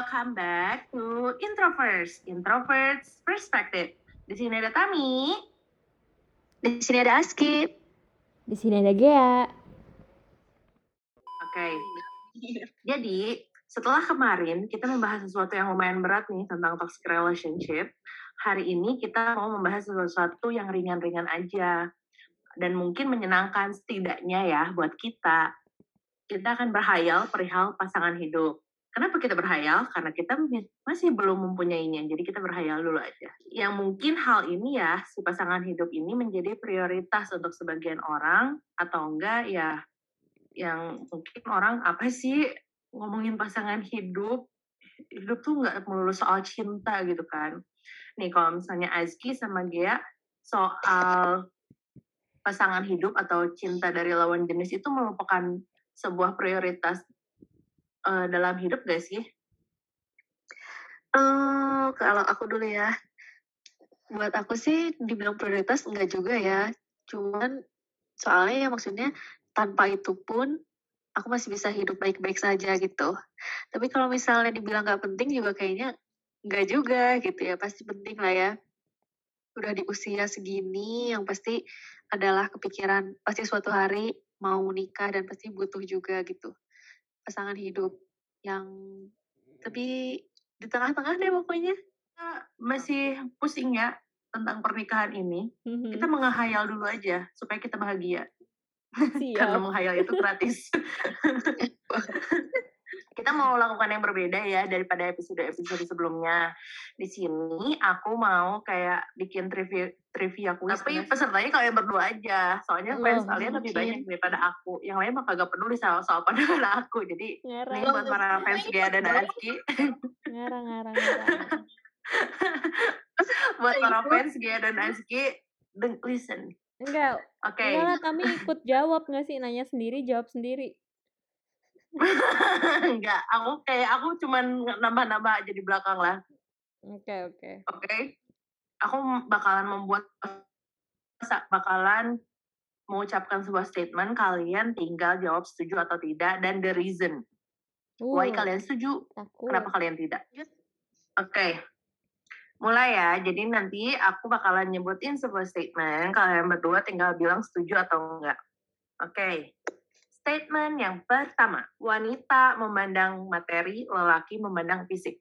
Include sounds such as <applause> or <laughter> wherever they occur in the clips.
welcome back to Introverts, Introverts Perspective. Di sini ada Tami. Di sini ada Aski. Di sini ada Gea. Oke. Jadi, setelah kemarin kita membahas sesuatu yang lumayan berat nih tentang toxic relationship, hari ini kita mau membahas sesuatu yang ringan-ringan aja dan mungkin menyenangkan setidaknya ya buat kita. Kita akan berhayal perihal pasangan hidup. Kenapa kita berhayal? Karena kita masih belum mempunyainya, jadi kita berhayal dulu aja. Yang mungkin hal ini ya, si pasangan hidup ini menjadi prioritas untuk sebagian orang, atau enggak ya, yang mungkin orang apa sih ngomongin pasangan hidup, hidup tuh nggak melulu soal cinta gitu kan. Nih kalau misalnya Azki sama Gia soal pasangan hidup atau cinta dari lawan jenis itu merupakan sebuah prioritas uh, dalam hidup gak sih? Uh, kalau aku dulu ya, buat aku sih dibilang prioritas enggak juga ya. Cuman soalnya ya maksudnya tanpa itu pun aku masih bisa hidup baik-baik saja gitu. Tapi kalau misalnya dibilang nggak penting juga kayaknya nggak juga gitu ya. Pasti penting lah ya. Udah di usia segini yang pasti adalah kepikiran pasti suatu hari mau nikah dan pasti butuh juga gitu pasangan hidup yang tapi di tengah-tengah deh pokoknya. Kita masih pusing ya tentang pernikahan ini. Mm-hmm. kita menghayal dulu aja supaya kita bahagia. <laughs> Karena menghayal itu gratis <laughs> kita mau lakukan yang berbeda ya daripada episode-episode sebelumnya. Di sini aku mau kayak bikin trivia trivia kuis. Tapi pesertanya kalian berdua aja. Soalnya oh, fans kalian lebih banyak daripada aku. Yang lain mah kagak peduli soal soal pandangan aku. Jadi ngarang. ini buat para fans Gea dan Aski. ngarang, ngarang, <laughs> ngarang. buat para fans Gea dan Aski, listen. Enggak. Oke. Okay. Enggak kami ikut jawab nggak sih? Nanya sendiri, jawab sendiri. <laughs> Enggak, aku kayak aku cuman nambah-nambah aja di belakang lah. Oke, okay, oke. Okay. Oke. Okay? Aku bakalan membuat bakalan mengucapkan sebuah statement, kalian tinggal jawab setuju atau tidak dan the reason. Uh, Why kalian setuju? Takut. Kenapa kalian tidak? Oke. Okay. Mulai ya, jadi nanti aku bakalan nyebutin sebuah statement, kalian berdua tinggal bilang setuju atau enggak. Oke. Okay. Statement yang pertama, wanita memandang materi, lelaki memandang fisik.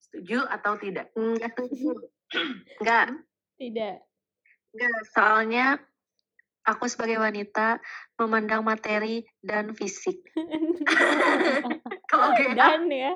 Setuju atau tidak? Enggak setuju. <clears throat> Enggak. Tidak. Enggak, soalnya aku sebagai wanita memandang materi dan fisik. <laughs> Kalau dan ya,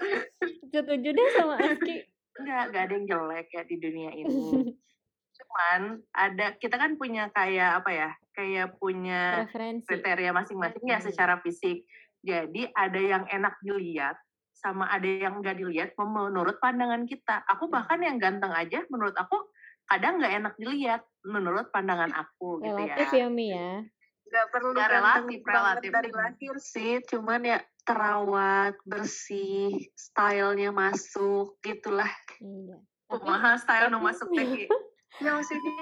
setuju deh sama Aski. Enggak, enggak ada yang jelek ya di dunia ini. <laughs> Cuman ada kita kan punya kayak apa ya? Kayak punya Referensi. kriteria masing-masing ya secara fisik. Jadi ada yang enak dilihat sama ada yang enggak dilihat menurut pandangan kita. Aku bahkan yang ganteng aja menurut aku kadang nggak enak dilihat menurut pandangan aku gitu ya. Relatif ya Mi ya. Gak perlu gak relatif, relatif dari lahir sih, cuman ya terawat, bersih, stylenya masuk, gitulah. Iya. Mahal style nu masuk ya maksudnya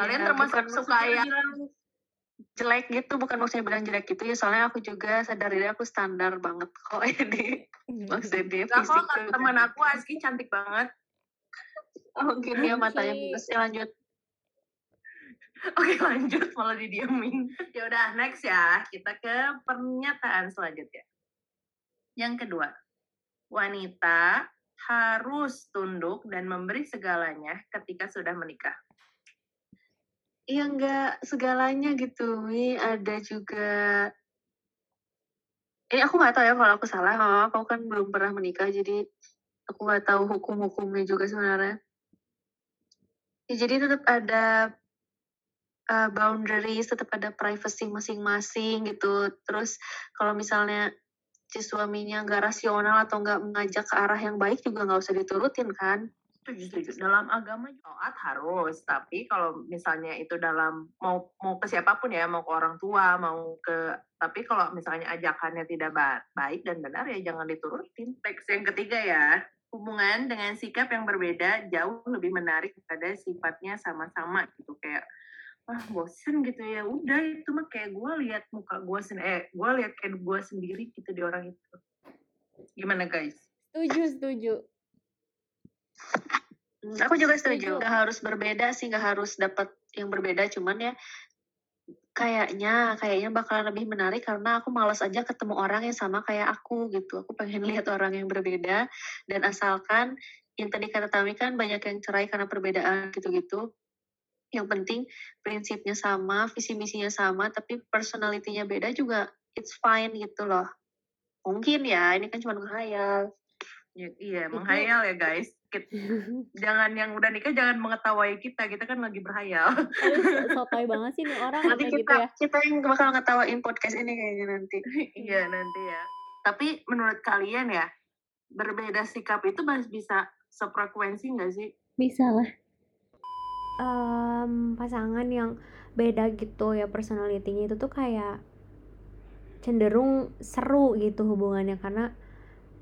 kalian ya, termasuk suka yang jelek gitu bukan maksudnya bilang jelek gitu ya. Soalnya aku juga sadar diri aku standar banget kok <laughs> ini. Maksudnya fisik kok teman aku Aski cantik banget. Oh mungkin dia matanya bagus ya lanjut. Oke lanjut. Malah didiamin. <laughs> Ya udah next ya. Kita ke pernyataan selanjutnya. Yang kedua, wanita harus tunduk dan memberi segalanya ketika sudah menikah. Iya enggak segalanya gitu, ini ada juga ini aku nggak tahu ya kalau aku salah, kalau aku kan belum pernah menikah, jadi aku nggak tahu hukum-hukumnya juga sebenarnya. Ya, jadi tetap ada uh, boundaries, tetap ada privacy masing-masing gitu. Terus kalau misalnya si suaminya nggak rasional atau nggak mengajak ke arah yang baik juga nggak usah diturutin kan? Setuju dalam agama taat harus tapi kalau misalnya itu dalam mau mau ke siapa pun ya mau ke orang tua mau ke tapi kalau misalnya ajakannya tidak baik dan benar ya jangan diturutin. Teks yang ketiga ya hubungan dengan sikap yang berbeda jauh lebih menarik pada sifatnya sama-sama gitu. Kayak ah bosen gitu ya udah itu mah kayak gue lihat muka gue sendiri eh gue lihat kayak gue sendiri gitu di orang itu gimana guys Setuju, setuju. Hmm, aku juga setuju. Setuju. Gak harus berbeda sih, gak harus dapat yang berbeda. Cuman ya kayaknya kayaknya bakalan lebih menarik karena aku malas aja ketemu orang yang sama kayak aku gitu. Aku pengen <laughs> lihat orang yang berbeda dan asalkan yang tadi kata Tami kan banyak yang cerai karena perbedaan gitu-gitu. Yang penting prinsipnya sama, visi misinya sama, tapi personalitinya beda juga it's fine gitu loh. Mungkin ya, ini kan cuma menghayal. Ya, iya, menghayal ya guys. <laughs> Jangan yang udah nikah jangan mengetahui kita, kita kan lagi berhayal. Aduh, <laughs> sotoy banget sih nih orang Nanti kayak kita gitu ya. kita yang bakal ngetawain podcast ini kayaknya nanti. <laughs> Iya nanti ya. Tapi menurut kalian ya, berbeda sikap itu masih bisa sefrekuensi nggak sih? Bisa lah. Em, pasangan yang beda gitu ya personalitinya itu tuh kayak cenderung seru gitu hubungannya karena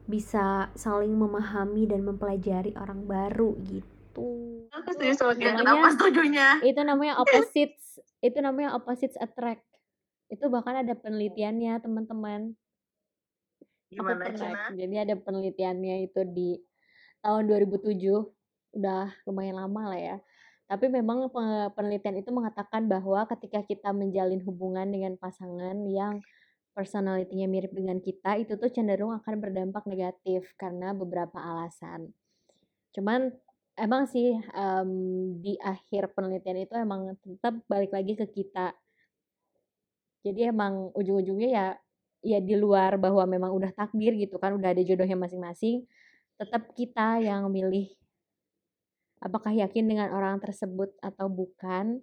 bisa saling memahami dan mempelajari orang baru gitu. Aku setuju sama Ya, Namanya- setujunya? Itu namanya opposites, itu namanya opposites attract. Itu bahkan ada penelitiannya teman-teman. Gimana Cina? Jadi ada penelitiannya itu di tahun 2007, udah lumayan lama lah ya. Tapi memang pe- penelitian itu mengatakan bahwa ketika kita menjalin hubungan dengan pasangan yang personalitinya mirip dengan kita, itu tuh cenderung akan berdampak negatif karena beberapa alasan. Cuman emang sih em, di akhir penelitian itu emang tetap balik lagi ke kita. Jadi emang ujung-ujungnya ya ya di luar bahwa memang udah takdir gitu kan udah ada jodohnya masing-masing tetap kita yang milih apakah yakin dengan orang tersebut atau bukan?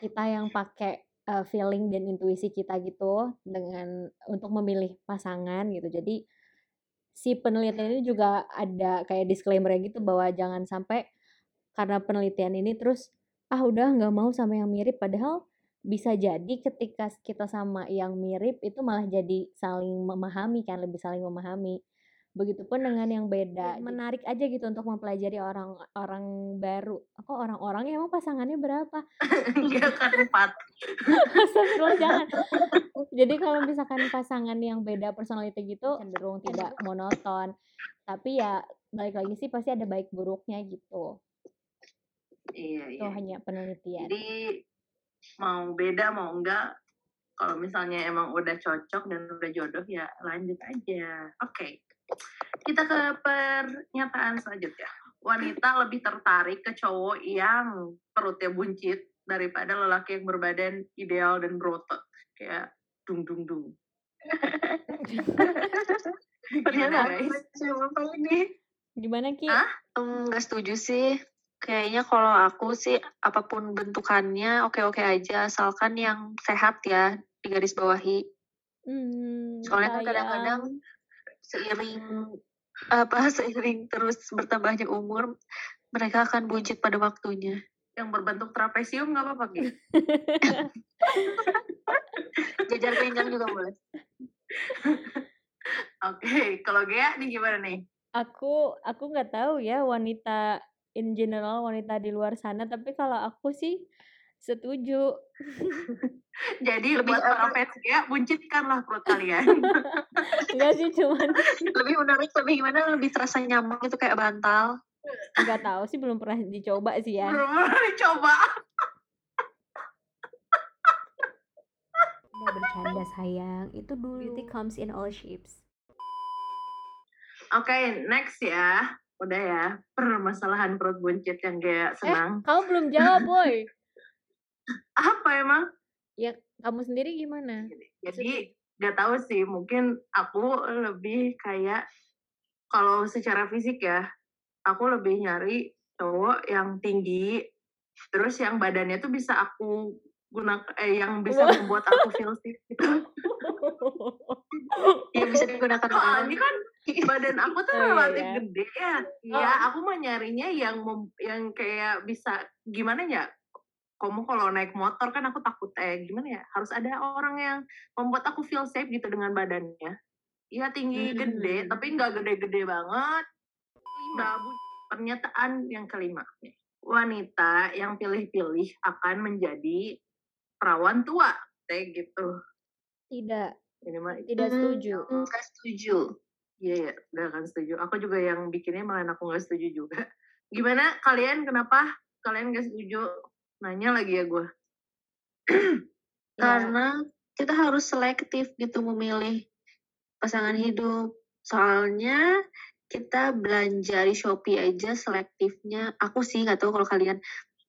Kita yang pakai uh, feeling dan intuisi kita gitu dengan untuk memilih pasangan gitu. Jadi si penelitian ini juga ada kayak disclaimer gitu bahwa jangan sampai karena penelitian ini terus ah udah nggak mau sama yang mirip. Padahal bisa jadi ketika kita sama yang mirip itu malah jadi saling memahami kan lebih saling memahami begitupun dengan yang beda menarik aja gitu untuk mempelajari orang orang baru. Kok orang-orang emang pasangannya berapa? <laughs> <laughs> Iya kan empat. Astagfirullah jangan. <laughs> Jadi kalau misalkan pasangan yang beda personality gitu cenderung tidak monoton. Tapi ya balik lagi sih pasti ada baik buruknya gitu. Iya, itu iya. hanya penelitian. Jadi mau beda mau enggak, kalau misalnya emang udah cocok dan udah jodoh ya lanjut aja. Oke. Kita ke pernyataan selanjutnya. Wanita lebih tertarik ke cowok yang perutnya buncit daripada lelaki yang berbadan ideal dan berotot. Kayak dung dung dung. <laughs> Gimana, guys? siapa ini? gimana Ki? Hah? Enggak setuju sih. Kayaknya kalau aku sih apa pun bentukannya oke-oke aja asalkan yang sehat ya di garis bawahi. Hmm, Soalnya kan kadang-kadang seiring apa <laughs> seiring terus bertambahnya umur mereka akan buncit pada waktunya. Yang berbentuk trapesium nggak apa-apa gitu. <laughs> Jajar pinggang juga boleh. <laughs> Oke, kalau Gea nih gimana nih? aku aku nggak tahu ya wanita in general wanita di luar sana tapi kalau aku sih setuju <laughs> Jadi Lebih buat para fans Gea, buncitkanlah perut kalian. <laughs> enggak sih cuman <laughs> Lebih menarik lebih gimana lebih terasa nyaman gitu kayak bantal. nggak tahu sih belum pernah dicoba sih ya Belum pernah dicoba. udah bercanda sayang itu dulu beauty comes in all shapes Oke, next ya. Udah ya, permasalahan perut buncit yang Gea senang. kamu belum jawab boy Apa emang? ya kamu sendiri gimana Jadi gak tahu sih, mungkin aku lebih kayak kalau secara fisik ya, aku lebih nyari cowok yang tinggi, terus yang badannya tuh bisa aku guna eh, yang bisa membuat aku feel safe gitu. <laughs> Yang bisa digunakan untuk Soalnya kan badan aku tuh Oh, relatif iya. gede ya. Iya, aku mah nyarinya yang mem- yang kayak bisa gimana ya? Kamu kalau naik motor kan aku takut eh gimana ya? Harus ada orang yang membuat aku feel safe gitu dengan badannya. Iya tinggi gede, Hmm. tapi nggak gede-gede banget. Lima, pernyataan yang kelima. Wanita yang pilih-pilih akan menjadi perawan tua, kayak gitu. tidak Ini mah tidak setuju Enggak setuju. Iya, ya, gak akan setuju. Aku juga yang bikinnya malah aku gak setuju juga. Gimana kalian, kenapa kalian gak setuju? Nanya lagi ya gue. <clears throat> Karena kita harus selektif gitu memilih pasangan hidup. Soalnya kita belanja di Shopee aja selektifnya. Aku sih nggak tahu kalau kalian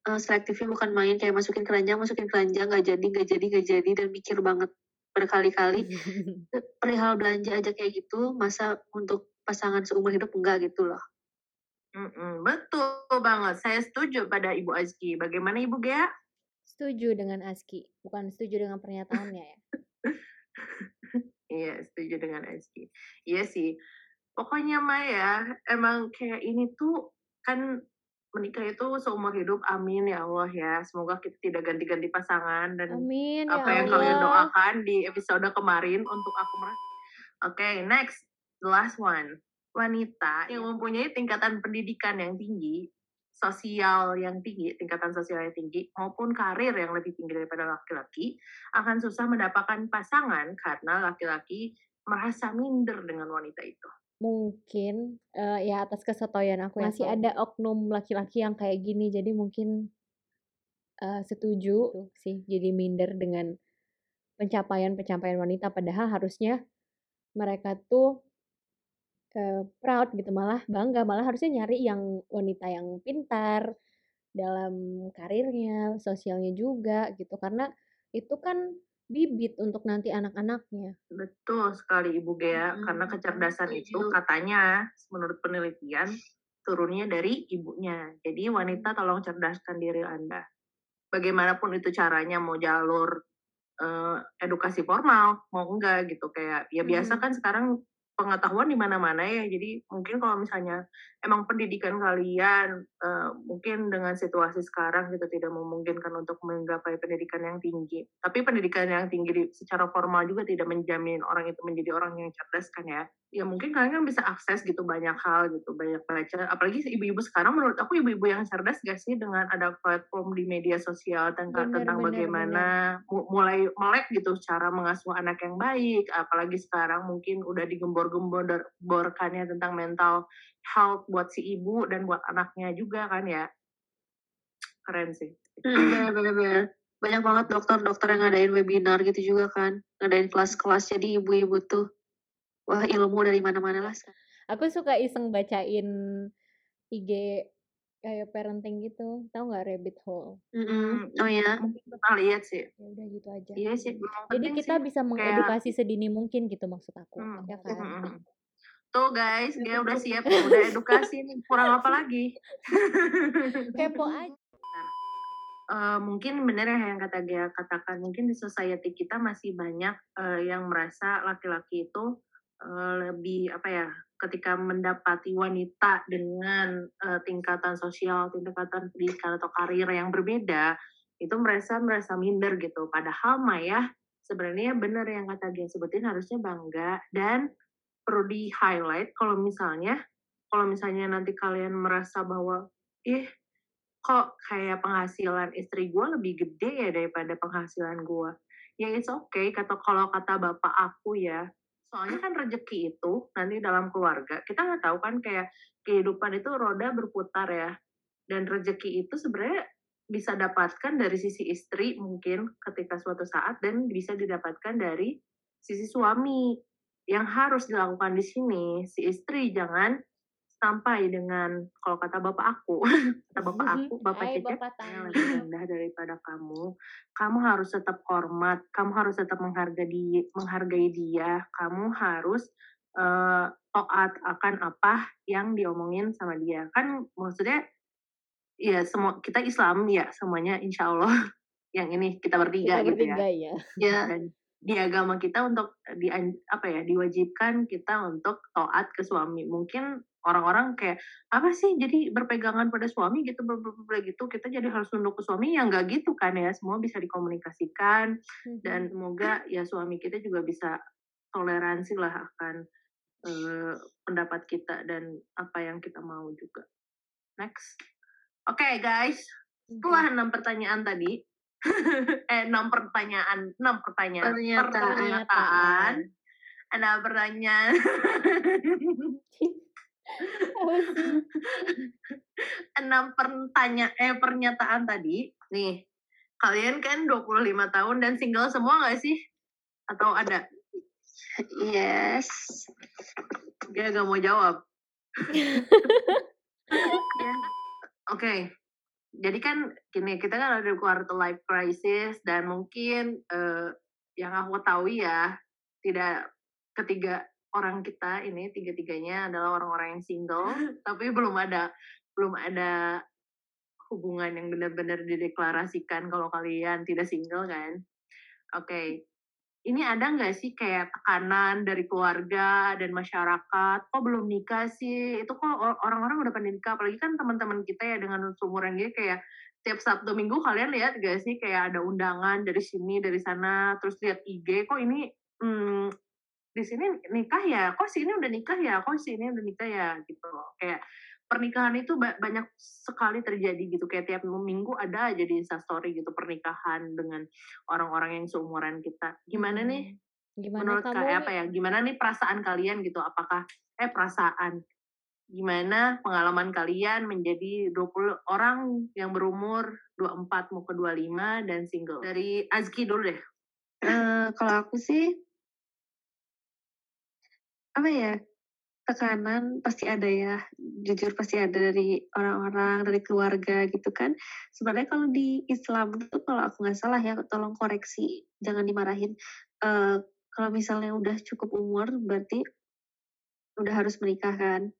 uh, selektifnya bukan main kayak masukin keranjang, masukin keranjang, nggak jadi, nggak jadi, nggak jadi, dan mikir banget berkali-kali. <laughs> Perihal belanja aja kayak gitu, masa untuk pasangan seumur hidup enggak gitu loh. Mm-mm, betul banget. Saya setuju pada Ibu Azki. Bagaimana Ibu Gea? Setuju dengan Azki, bukan setuju dengan pernyataannya ya. <laughs> iya, setuju dengan Azki. Iya sih. Pokoknya Maya, emang kayak ini tuh kan menikah itu seumur hidup. Amin ya Allah ya. Semoga kita tidak ganti-ganti pasangan dan Amin, apa ya yang Allah. kalian doakan di episode kemarin untuk aku merasa. Oke, okay, next, the last one. Wanita yang mempunyai tingkatan pendidikan yang tinggi, sosial yang tinggi, tingkatan sosial yang tinggi, maupun karir yang lebih tinggi daripada laki-laki, akan susah mendapatkan pasangan karena laki-laki merasa minder dengan wanita itu. Mungkin uh, ya atas kesotoyan aku masih ada oknum laki-laki yang kayak gini jadi mungkin uh, setuju gitu. sih jadi minder dengan pencapaian-pencapaian wanita padahal harusnya mereka tuh uh, proud gitu malah bangga malah harusnya nyari yang wanita yang pintar dalam karirnya sosialnya juga gitu karena itu kan bibit untuk nanti anak-anaknya. Betul sekali Ibu Gea, hmm, karena kecerdasan itu katanya menurut penelitian turunnya dari ibunya. Jadi wanita tolong cerdaskan diri Anda. Bagaimanapun itu caranya mau jalur uh, edukasi formal mau enggak gitu kayak ya biasa kan sekarang pengetahuan di mana-mana ya. Jadi mungkin kalau misalnya emang pendidikan kalian uh, mungkin dengan situasi sekarang gitu tidak memungkinkan untuk menggapai pendidikan yang tinggi. Tapi pendidikan yang tinggi secara formal juga tidak menjamin orang itu menjadi orang yang cerdas kan ya ya mungkin kalian kan bisa akses gitu banyak hal gitu banyak baca apalagi ibu-ibu sekarang menurut aku ibu-ibu yang cerdas gak sih dengan ada platform di media sosial tentang bener, tentang bener, bagaimana bener. mulai melek gitu cara mengasuh anak yang baik. Apalagi sekarang mungkin udah digembor-gemborkannya tentang mental health buat si ibu dan buat anaknya juga kan ya. Keren sih. Hmm, banyak banget dokter-dokter yang ngadain webinar gitu juga kan ngadain kelas-kelas. Jadi ibu-ibu tuh wah ilmu dari mana-mana lah. Aku suka iseng bacain IG kayak parenting gitu, tahu nggak rabbit hole? Mm-hmm. Oh ya, pernah lihat sih. Ya udah gitu aja. Iya sih. Jadi kita sih, bisa mengedukasi kayak... sedini mungkin gitu maksud aku, hmm. ya kan? Hmm. Tuh guys, dia udah <laughs> siap, udah edukasi nih. Kurang apa lagi? <laughs> Kepo aja. Uh, mungkin benar ya yang kata dia katakan mungkin di society kita masih banyak uh, yang merasa laki-laki itu lebih apa ya ketika mendapati wanita dengan uh, tingkatan sosial, tingkatan pendidikan atau karir yang berbeda, itu merasa merasa minder gitu. Padahal Maya sebenarnya benar yang kata dia sebutin harusnya bangga. Dan perlu di highlight kalau misalnya kalau misalnya nanti kalian merasa bahwa ih kok kayak penghasilan istri gue lebih gede ya daripada penghasilan gue ya it's okay. Kata kalau kata bapak aku ya soalnya kan rezeki itu nanti dalam keluarga kita nggak tahu kan kayak kehidupan itu roda berputar ya. Dan rezeki itu sebenarnya bisa dapatkan dari sisi istri mungkin ketika suatu saat dan bisa didapatkan dari sisi suami yang harus dilakukan di sini. Si istri jangan sampai dengan kalau kata bapak aku <laughs> kata bapak aku bapak Hai, cecep yang lebih rendah daripada kamu kamu harus tetap hormat kamu harus tetap menghargai dia menghargai dia kamu harus uh, taat akan apa yang diomongin sama dia kan maksudnya ya semua kita Islam ya semuanya insya Allah <laughs> yang ini kita bertiga, kita gitu ya. bertiga ya. ya. <laughs> Dan di agama kita untuk di apa ya diwajibkan kita untuk taat ke suami mungkin orang-orang kayak apa sih? Jadi berpegangan pada suami gitu begitu kita jadi harus nunduk ke suami yang nggak gitu kan ya. Semua bisa dikomunikasikan dan semoga ya suami kita juga bisa toleransi lah akan uh, pendapat kita dan apa yang kita mau juga. Next. Oke okay, guys. Setelah enam pertanyaan tadi <laughs> eh enam pertanyaan enam pertanyaan pernyataan, pernyataan Ada pertanyaan. <laughs> Enam pertanyaan eh pernyataan tadi. Nih, kalian kan 25 tahun dan single semua nggak sih? Atau ada? Yes. Dia gak mau jawab. <laughs> ya. Oke. Okay. Jadi kan gini, kita kan ada quarter life crisis dan mungkin uh, yang aku tahu ya tidak ketiga orang kita ini tiga-tiganya adalah orang-orang yang single <laughs> tapi belum ada belum ada hubungan yang benar-benar dideklarasikan kalau kalian tidak single kan oke okay. ini ada nggak sih kayak tekanan dari keluarga dan masyarakat kok belum nikah sih itu kok orang-orang udah pada nikah apalagi kan teman-teman kita ya dengan seumuran dia kayak tiap Sabtu Minggu kalian lihat gak sih kayak ada undangan dari sini dari sana terus lihat IG kok ini hmm, di sini nikah ya? Kok sini udah nikah ya? Kok sini udah nikah ya? Gitu kayak pernikahan itu banyak sekali terjadi gitu. Kayak tiap minggu ada aja di instastory gitu pernikahan dengan orang-orang yang seumuran kita. Gimana nih? Hmm, gimana menurut kamu kayak apa ya gimana nih perasaan kalian gitu? Apakah eh perasaan gimana pengalaman kalian menjadi 20 orang yang berumur 24 mau ke 25 dan single? Dari Azki dulu deh. Uh, kalau aku sih apa ya, tekanan pasti ada ya, jujur pasti ada dari orang-orang, dari keluarga gitu kan. Sebenarnya kalau di Islam itu kalau aku nggak salah ya, tolong koreksi, jangan dimarahin. Uh, kalau misalnya udah cukup umur berarti udah harus menikah kan.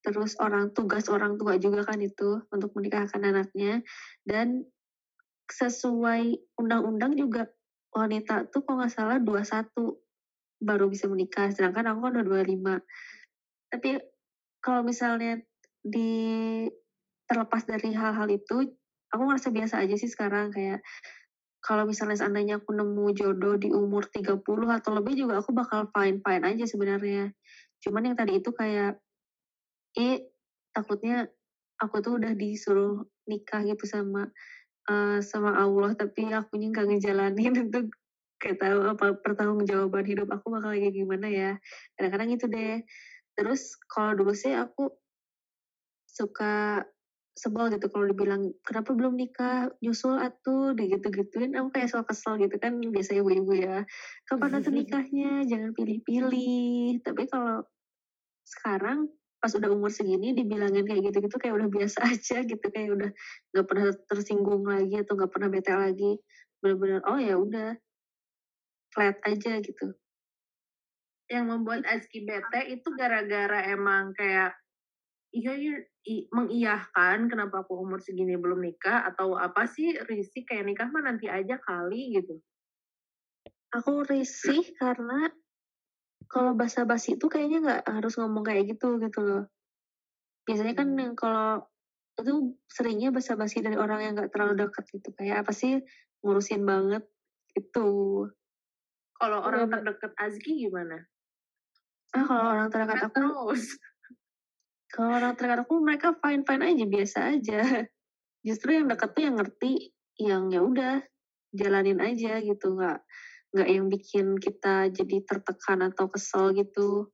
Terus orang tugas orang tua juga kan itu untuk menikahkan anaknya dan sesuai undang-undang juga wanita tuh kalau nggak salah 21 baru bisa menikah sedangkan aku kan udah 25 tapi kalau misalnya di terlepas dari hal-hal itu aku ngerasa biasa aja sih sekarang kayak kalau misalnya seandainya aku nemu jodoh di umur 30 atau lebih juga aku bakal fine-fine aja sebenarnya. Cuman yang tadi itu kayak eh takutnya aku tuh udah disuruh nikah gitu sama uh, sama Allah tapi akunya nggak ngejalanin <laughs> untuk kayak tahu apa pertanggungjawaban hidup aku bakal kayak gimana ya. Kadang-kadang itu deh. Terus kalau dulu sih aku suka sebel gitu kalau dibilang kenapa belum nikah? Nyusul atuh gitu-gituin aku kayak soal kesel gitu kan biasa ibu-ibu ya. Kapan nanti nikahnya? Jangan pilih-pilih. Tapi kalau sekarang pas udah umur segini dibilangin kayak gitu-gitu kayak udah biasa <laughs> aja gitu kayak udah nggak pernah tersinggung lagi atau nggak pernah bete lagi. Benar-benar oh ya udah flat aja gitu. Yang membuat Azki bete itu gara-gara emang kayak iya iya mengiyahkan kenapa aku umur segini belum nikah atau apa sih risih kayak nikah mah nanti aja kali gitu. Aku risih karena kalau basa-basi itu kayaknya nggak harus ngomong kayak gitu gitu loh. Biasanya kan hmm. yang kalau itu seringnya basa-basi dari orang yang nggak terlalu dekat gitu kayak apa sih ngurusin banget itu kalau orang terdekat Azki gimana? Ah, kalau orang terdekat aku terus. Kalau orang terdekat aku mereka fine fine aja biasa aja. <laughs> Justru yang dekat tuh yang ngerti, yang ya udah jalanin aja gitu, nggak nggak yang bikin kita jadi tertekan atau kesel gitu.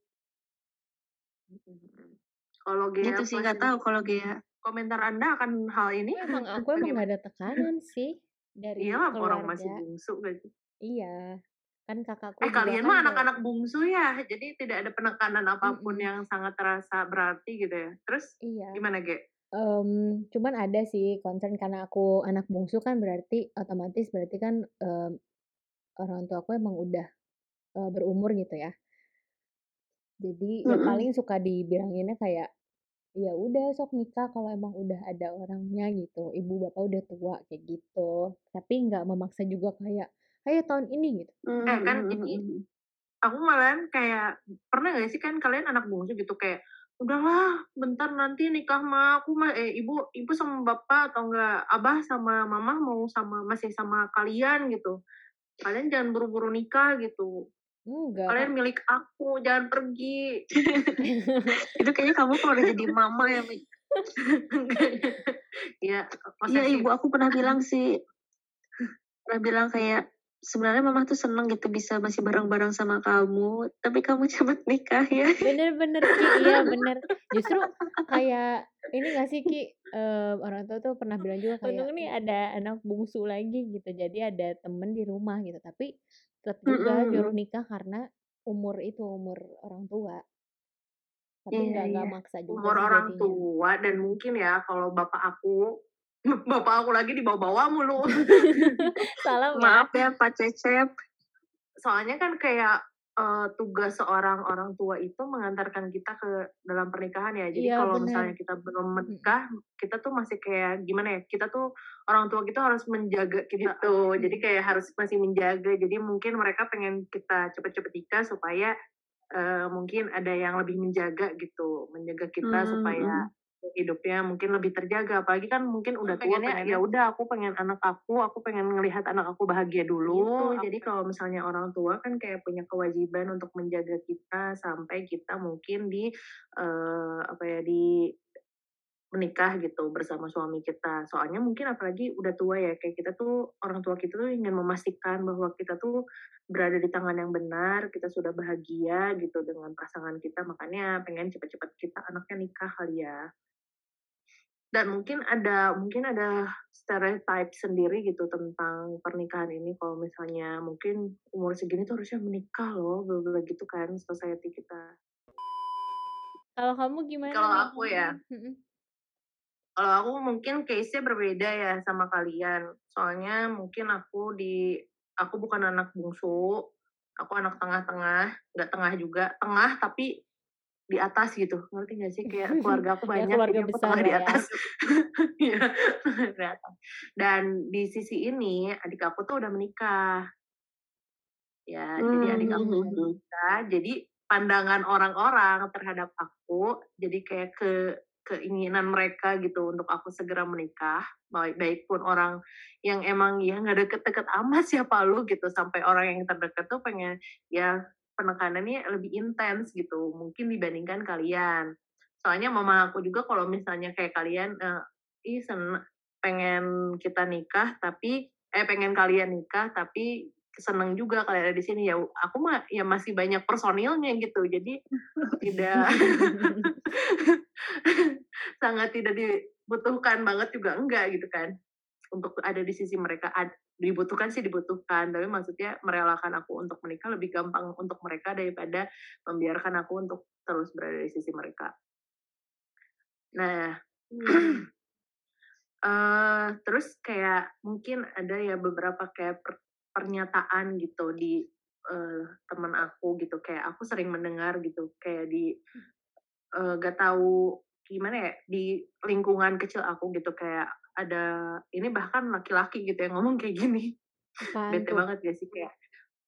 Kalau Gea gitu sih nggak tahu kalau Gea. Komentar Anda akan hal ini? Emang aku <laughs> emang gak ada tekanan sih dari Iya orang masih bungsu gitu. Iya, kan kakakku eh kalian kan mah anak-anak bungsu ya jadi tidak ada penekanan apa pun mm -hmm. yang sangat terasa berarti gitu ya terus iya. gimana ge um, cuman ada sih concern karena aku anak bungsu kan berarti otomatis berarti kan um, orang tua aku emang udah uh, berumur gitu ya jadi mm -hmm. ya paling suka dibilanginnya kayak ya udah sok nikah kalau emang udah ada orangnya gitu ibu bapak udah tua kayak gitu tapi nggak memaksa juga kayak ayo tahun ini gitu eh kan ini aku malah kayak pernah gak sih kan kalian anak bungsu gitu kayak udahlah bentar nanti nikah mah aku mah eh ibu ibu sama bapak atau enggak abah sama mama mau sama masih sama kalian gitu kalian jangan buru-buru nikah gitu Enggak. Kalian milik aku, jangan pergi. <laughs> itu kayaknya kamu kalau udah jadi mama ya, Mi. <laughs> Iya, iya ibu aku pernah bilang sih, pernah bilang kayak sebenarnya mama tuh seneng gitu bisa masih bareng-bareng sama kamu, tapi kamu <laughs> cepet nikah ya. Bener bener Ki, iya <laughs> bener. Justru kayak ini gak sih Ki, eee, orang tua tuh pernah bilang juga kayak, "Untung nih ada anak bungsu lagi," gitu. Jadi ada temen di rumah gitu, tapi tetep Mhm juga nyuruh mhm. nikah karena umur itu, umur orang tua. Tapi Iya nggak nggak iya. maksa juga Umur orang jadinya. tua dan mungkin ya kalau bapak aku, bapak aku lagi dibawa-bawa mulu. <laughs> Salam ya. Maaf ya Pak Cecep. Soalnya kan kayak, eee, tugas seorang orang tua itu mengantarkan kita ke dalam pernikahan ya. Jadi Iya kalau bener. misalnya kita belum menikah, kita tuh masih kayak gimana ya, kita tuh orang tua kita harus menjaga kita gitu. Jadi kayak harus masih menjaga. Jadi mungkin mereka pengen kita cepet-cepet nikah supaya, eee, mungkin ada yang lebih menjaga gitu, menjaga kita Mmm, supaya mhm. Hidupnya mungkin lebih terjaga. Apalagi kan mungkin udah tua pengennya pengennya, ya udah aku pengen anak aku, aku pengen ngelihat anak aku bahagia dulu. Gitu, Jadi kalau misalnya orang tua kan kayak punya kewajiban untuk menjaga kita sampai kita mungkin di, eee, apa ya, di menikah gitu bersama suami kita. Soalnya mungkin apalagi udah tua ya, kayak kita tuh orang tua kita tuh ingin memastikan bahwa kita tuh berada di tangan yang benar, kita sudah bahagia gitu dengan pasangan kita, makanya pengen cepet-cepet kita anaknya nikah kali ya. Dan mungkin ada mungkin ada stereotype sendiri gitu tentang pernikahan ini kalau misalnya mungkin umur segini tuh harusnya menikah loh, bla bla gitu kan society kita. Kalau kamu gimana Kalau aku ya Mhm. Kalau aku mungkin case-nya berbeda ya sama kalian. Soalnya mungkin aku di aku bukan anak bungsu, aku anak tengah-tengah, nggak tengah juga, tengah tapi di atas gitu, ngerti nggak sih? Kayak <laughs> keluarga aku Ya banyak, keluarga jadi aku besar di ya. atas. <laughs> Tengah di atas. Dan di sisi ini, adik aku tuh udah menikah. Ya, jadi adik aku udah mhm. menikah, jadi pandangan orang-orang terhadap aku, jadi kayak ke keinginan mereka gitu untuk aku segera menikah, baik baik pun orang yang emang ya nggak deket-deket amat siapa lu gitu, sampai orang yang terdekat tuh pengen ya penekanannya lebih intens gitu, mungkin dibandingkan kalian. Soalnya mama aku juga kalau misalnya kayak kalian, eee, ih sene pengen kita nikah tapi eh pengen kalian nikah tapi seneng juga kalian ada di sini, ya aku mah ya masih banyak personilnya gitu, jadi <laughs> tidak <laughs> sangat tidak dibutuhkan banget juga enggak gitu kan, untuk ada di sisi mereka dibutuhkan sih dibutuhkan, tapi maksudnya merelakan aku untuk menikah lebih gampang untuk mereka daripada membiarkan aku untuk terus berada di sisi mereka. Nah, eee, <clears throat> terus kayak mungkin ada ya beberapa kayak per pernyataan gitu di, eee, temen aku gitu, kayak aku sering mendengar gitu, kayak di, eee, nggak tahu gimana ya, di lingkungan kecil aku gitu, kayak ada ini bahkan laki-laki gitu yang ngomong kayak gini, Apaan bete tuh? banget gak sih? Kayak,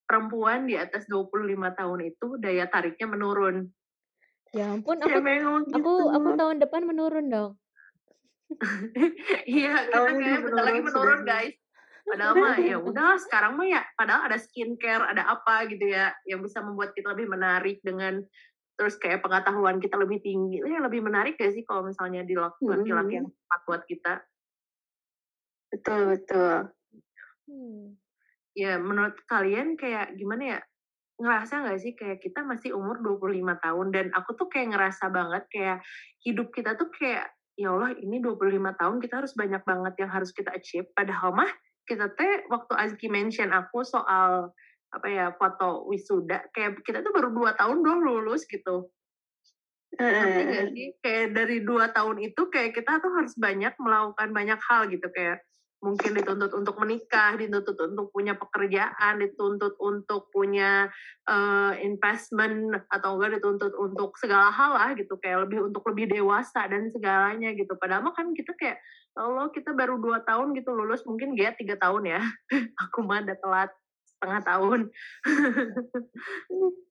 perempuan di atas 25 tahun itu daya tariknya menurun. Ya ampun, <laughs> aku yang ngomong aku gitu? aku tahun depan menurun dong. <laughs> Iya, kita kayaknya bentar lagi menurun guys. Padahal mah ya <laughs> udah sekarang mah ya padahal ada skincare, ada apa gitu ya, yang bisa membuat kita lebih menarik dengan terus kayak pengetahuan kita lebih tinggi, ya lebih menarik gak sih kalau misalnya di lak laki-laki yang tepat buat kita? Betul betul. Hmm. Ya menurut kalian kayak gimana ya, ngerasa nggak sih kayak kita masih umur 25 tahun dan aku tuh kayak ngerasa banget kayak hidup kita tuh kayak, ya Allah ini 25 tahun kita harus banyak banget yang harus kita achieve, padahal mah kita teh waktu Azki mention aku soal apa ya, foto wisuda, kayak kita tuh baru 2 tahun doang lulus gitu. Nggak heeh. sih? Kayak dari 2 tahun itu kayak kita tuh harus banyak melakukan banyak hal gitu, kayak mungkin dituntut untuk menikah, dituntut untuk punya pekerjaan, dituntut untuk punya, eee, investment atau enggak dituntut untuk segala hal lah gitu, kayak lebih untuk lebih dewasa dan segalanya gitu. Padahal kan kita kayak, ya Allah kita baru 2 tahun gitu lulus, mungkin Ghea 3 tahun ya, <laughs> aku mah udah telat setengah tahun. <laughs>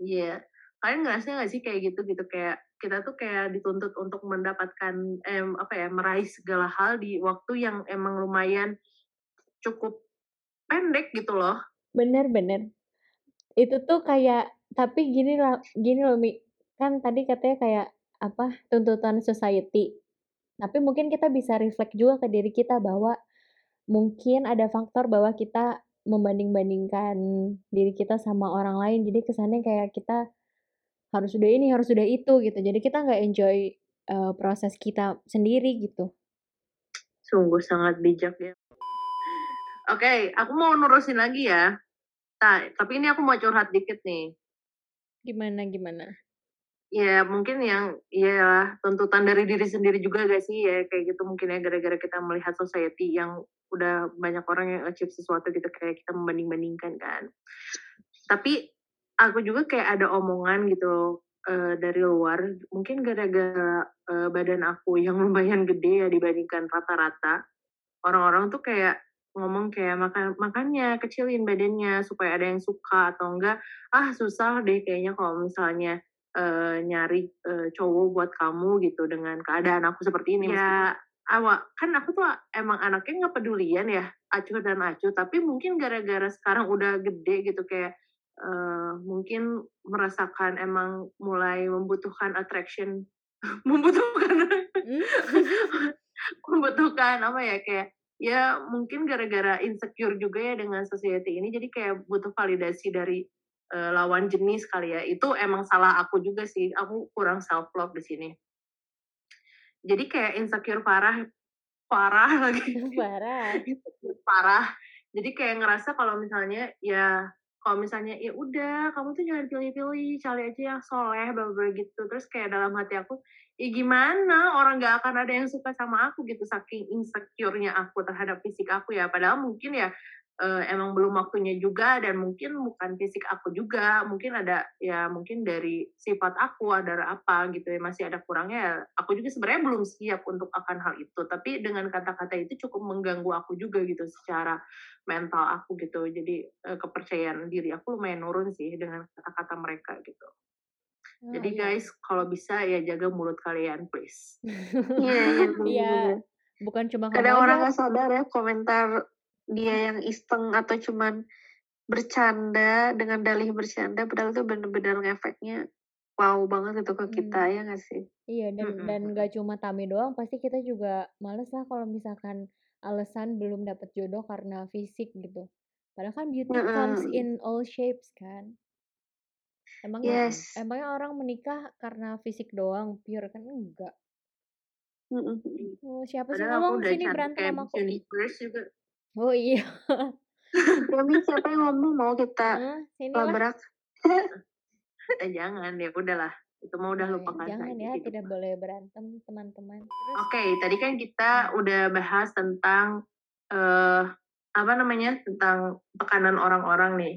Iya, kalian ngerasa nggak sih kayak gitu gitu, kayak kita tuh kayak dituntut untuk mendapatkan, mmm, apa ya, meraih segala hal di waktu yang emang lumayan cukup pendek gitu loh. Bener bener. Itu tuh kayak tapi gini la gini loh Mi, kan tadi katanya kayak apa, tuntutan society. Tapi mungkin kita bisa reflect juga ke diri kita bahwa mungkin ada faktor bahwa kita membanding-bandingkan diri kita sama orang lain, jadi kesannya kayak kita harus udah ini, harus udah itu gitu. Jadi kita nggak enjoy, uh, proses kita sendiri gitu. Sungguh sangat bijak ya. Oke, aku mau nurusin lagi ya. Nah, tapi ini aku mau curhat dikit nih. Gimana gimana? Ya mungkin yang ya tuntutan dari diri sendiri juga gak sih ya kayak gitu mungkin ya gara-gara kita melihat society yang udah banyak orang yang achieve sesuatu gitu kayak kita membanding-bandingkan kan. Tapi aku juga kayak ada omongan gitu uh, dari luar. Mungkin gara-gara uh, badan aku <laughs> yang lumayan gede ya dibandingkan rata-rata. Orang-orang tuh kayak ngomong kayak makan makannya kecilin badannya supaya ada yang suka atau enggak. Ah susah deh kayaknya kalau misalnya uh, nyari uh, cowok buat kamu gitu dengan keadaan aku seperti ini ya awak kan aku tuh emang anaknya nggak pedulian ya acuh dan acuh. Tapi mungkin gara-gara sekarang udah gede gitu kayak uh, mungkin merasakan emang mulai membutuhkan attraction <laughs> membutuhkan hmm? <laughs> membutuhkan apa ya kayak ya mungkin gara-gara insecure juga ya dengan society ini jadi kayak butuh validasi dari uh, lawan jenis kali ya. Itu emang salah aku juga sih aku kurang self love di sini. Jadi kayak insecure parah parah <laughs> lagi. Parah. Parah. Jadi kayak ngerasa kalau misalnya ya kalau misalnya ya udah kamu tuh jangan pilih-pilih cari aja yang soleh bla gitu. Terus kayak dalam hati aku ya gimana? Orang gak akan ada yang suka sama aku gitu. Saking insecure-nya aku terhadap fisik aku ya. Padahal mungkin ya uh, emang belum waktunya juga dan mungkin bukan fisik aku juga mungkin ada ya mungkin dari sifat aku ada apa gitu ya masih ada kurangnya ya aku juga sebenarnya belum siap untuk akan hal itu tapi dengan kata-kata itu cukup mengganggu aku juga gitu secara mental aku gitu jadi uh, kepercayaan diri aku lumayan nurun sih dengan kata-kata mereka gitu Oh, Jadi iya. guys, kalau bisa ya jaga mulut kalian, please. <laughs> Iya, iya. <laughs> Iya. Bukan cuma Kadang orang nggak sadar ya komentar dia yang iseng atau cuman bercanda dengan dalih bercanda padahal itu bener-bener ngefeknya wow banget gitu ke kita hmm. ya gak sih iya dan mm -hmm. dan gak cuma Tami doang pasti kita juga males lah kalau misalkan alasan belum dapet jodoh karena fisik gitu padahal kan beauty mm -hmm. comes in all shapes kan emangnya yes. emangnya orang menikah karena fisik doang pure kan enggak Mm -hmm. Oh, siapa sih ngomong sini berantem sama aku? juga. Oh iya. <laughs> Mami siapa yang ngomong? Mau kita hmm, labrak? eh, jangan ya udahlah. Itu mau udah lupakan jangan saja, ya gitu. tidak boleh berantem teman-teman. Oke okay, tadi kan kita udah bahas tentang uh, apa namanya? Tentang tekanan orang-orang nih.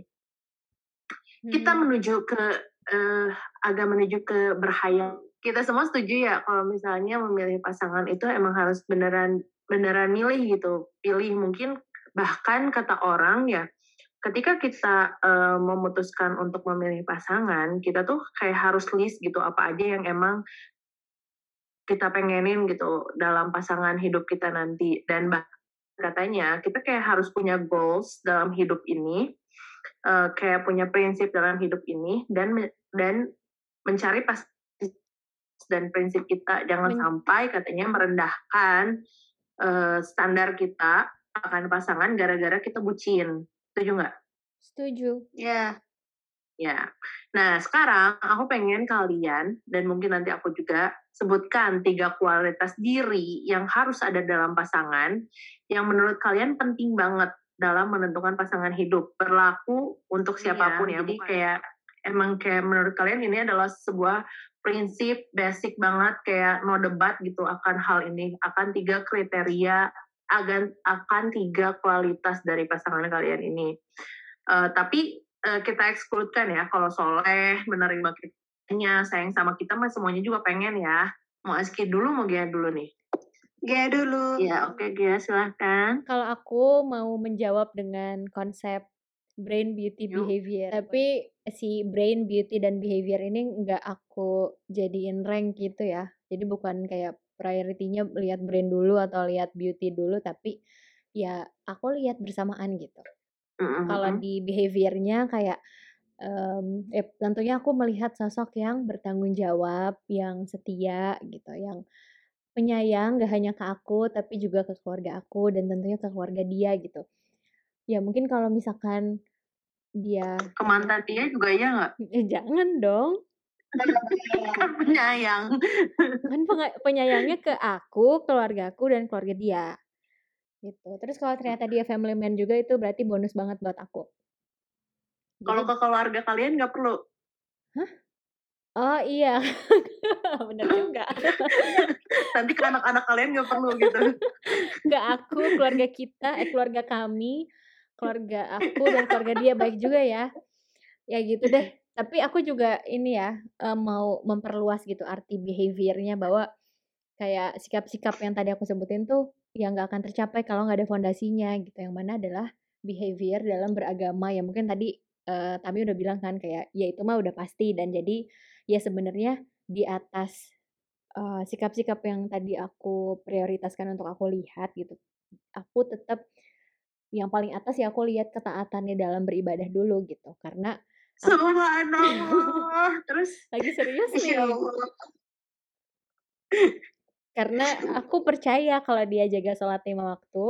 Hmm. kita menuju ke uh, agak menuju ke berhayal. Kita semua setuju ya kalau misalnya memilih pasangan itu emang harus beneran beneran milih gitu pilih mungkin bahkan kata orang ya ketika kita uh, memutuskan untuk memilih pasangan kita tuh kayak harus list gitu apa aja yang emang kita pengenin gitu dalam pasangan hidup kita nanti. Dan bah katanya kita kayak harus punya goals dalam hidup ini uh, kayak punya prinsip dalam hidup ini dan dan mencari pas dan prinsip kita. Jangan Men sampai katanya merendahkan uh, standar kita akan pasangan gara-gara kita bucin. Setuju nggak? Setuju. Ya. Yeah. Ya. Nah, sekarang aku pengen kalian dan mungkin nanti aku juga sebutkan tiga kualitas diri yang harus ada dalam pasangan yang menurut kalian penting banget dalam menentukan pasangan hidup berlaku untuk iya, siapa pun ya. ya. Jadi kayak emang kayak menurut kalian ini adalah sebuah prinsip basic banget kayak no debat gitu akan hal ini. Akan tiga kriteria akan akan tiga kualitas dari pasangan kalian ini. Uh, tapi uh, kita ekskludkan ya kalau soleh menerima kitanya sayang sama kita mah semuanya juga pengen ya. Mau aski dulu mau Gia dulu nih? Gia dulu. Ya oke okay, Gia silahkan. Kalau aku mau menjawab dengan konsep brain beauty Yuk. behavior tapi si brain beauty dan behavior ini nggak aku jadiin rank gitu ya jadi bukan kayak priority-nya lihat brain dulu atau lihat beauty dulu tapi ya aku lihat bersamaan gitu mm-hmm. kalau di behaviornya kayak um, ya tentunya aku melihat sosok yang bertanggung jawab yang setia gitu yang penyayang gak hanya ke aku tapi juga ke keluarga aku dan tentunya ke keluarga dia gitu. Ya mungkin kalau misalkan dia Ke mantan dia juga iya nggak? eh, jangan dong. Kan penyayang. Kan penyayangnya ke aku, keluarga aku dan keluarga dia. Gitu. Terus kalau ternyata dia family man juga itu berarti bonus banget buat aku. Kalau ke keluarga kalian nggak perlu. oh iya. <laughs> Bener juga. Nanti ke anak-anak kalian nggak perlu gitu. Nggak aku, keluarga kita, eh keluarga kami, keluarga aku dan keluarga dia baik juga ya. Ya gitu deh. Tapi aku juga ini ya eh, mau memperluas gitu arti behaviornya bahwa kayak sikap-sikap yang tadi aku sebutin tuh yang nggak akan tercapai kalau nggak ada fondasinya gitu. Yang mana adalah behavior dalam beragama ya mungkin tadi eh, Tami udah bilang kan kayak ya itu mah udah pasti dan jadi ya sebenarnya di atas eh, sikap-sikap yang tadi aku prioritaskan untuk aku lihat gitu aku tetap yang paling atas ya aku lihat ketaatannya dalam beribadah dulu gitu. Karena <laughs> Subhanallah. Terus? <laughs> lagi serius Insya <laughs> nih. Karena aku percaya kalau dia jaga sholat lima waktu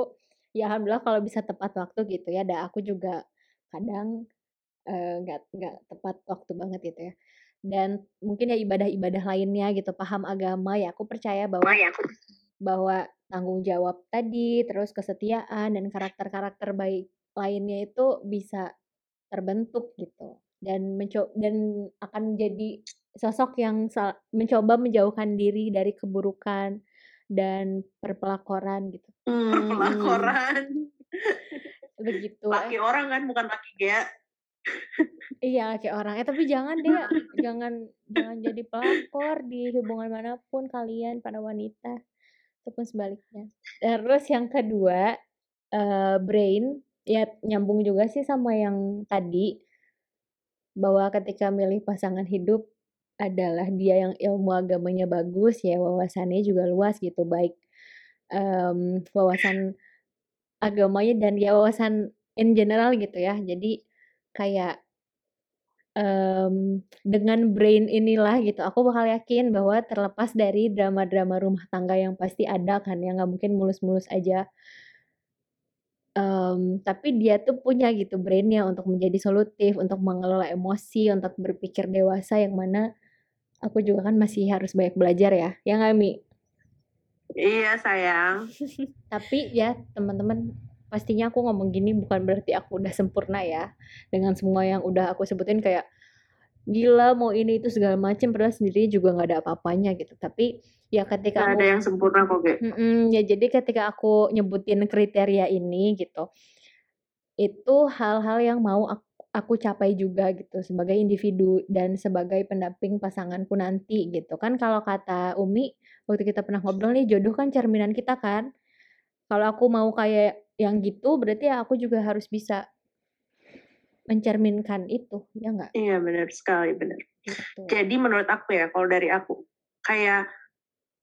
ya alhamdulillah kalau bisa tepat waktu gitu ya. Dan aku juga kadang eh, nggak nggak tepat waktu banget gitu ya. Dan mungkin ya ibadah-ibadah lainnya gitu paham agama ya aku percaya bahwa bahwa tanggung jawab tadi terus kesetiaan dan karakter-karakter baik lainnya itu bisa terbentuk gitu. Dan mencoba dan akan menjadi sosok yang mencoba menjauhkan diri dari keburukan dan perpelakoran gitu. Hmm, <laughs> Pelakoran. begitu. Laki orang kan bukan laki gea. Iya kayak orang. Eh tapi jangan deh jangan jangan jadi pelakor di hubungan mana pun kalian para wanita ataupun sebaliknya. Terus yang kedua eh brain ya nyambung juga sih sama yang tadi bahwa ketika milih pasangan hidup adalah dia yang ilmu agamanya bagus ya wawasannya juga luas gitu baik em, wawasan agamanya dan ya wawasan in general gitu ya. Jadi kayak em, dengan brain inilah gitu aku bakal yakin bahwa terlepas dari drama-drama rumah tangga yang pasti ada kan yang nggak mungkin mulus-mulus aja Em, tapi dia tuh punya gitu brainnya untuk menjadi solutif untuk mengelola emosi untuk berpikir dewasa yang mana aku juga kan masih harus banyak belajar ya ya nggak Mi Iya sayang. <laughs> tapi ya teman-teman pastinya aku ngomong gini bukan berarti aku udah sempurna ya. Dengan semua yang udah aku sebutin kayak gila mau ini itu segala macam padahal sendiri juga nggak ada apa-apanya gitu. Tapi ya ketika Gak aku ada yang sempurna kok, Ge. Mm-mm, ya jadi ketika aku nyebutin kriteria ini gitu itu hal-hal yang mau aku, aku capai juga gitu sebagai individu dan sebagai pendamping pasanganku nanti gitu. Kan kalau kata Umi waktu kita pernah ngobrol nih jodoh kan cerminan kita kan. Kalau aku mau kayak yang gitu berarti ya aku juga harus bisa mencerminkan itu ya nggak Iya benar sekali, benar. gitu Jadi menurut aku ya, kalau dari aku, kayak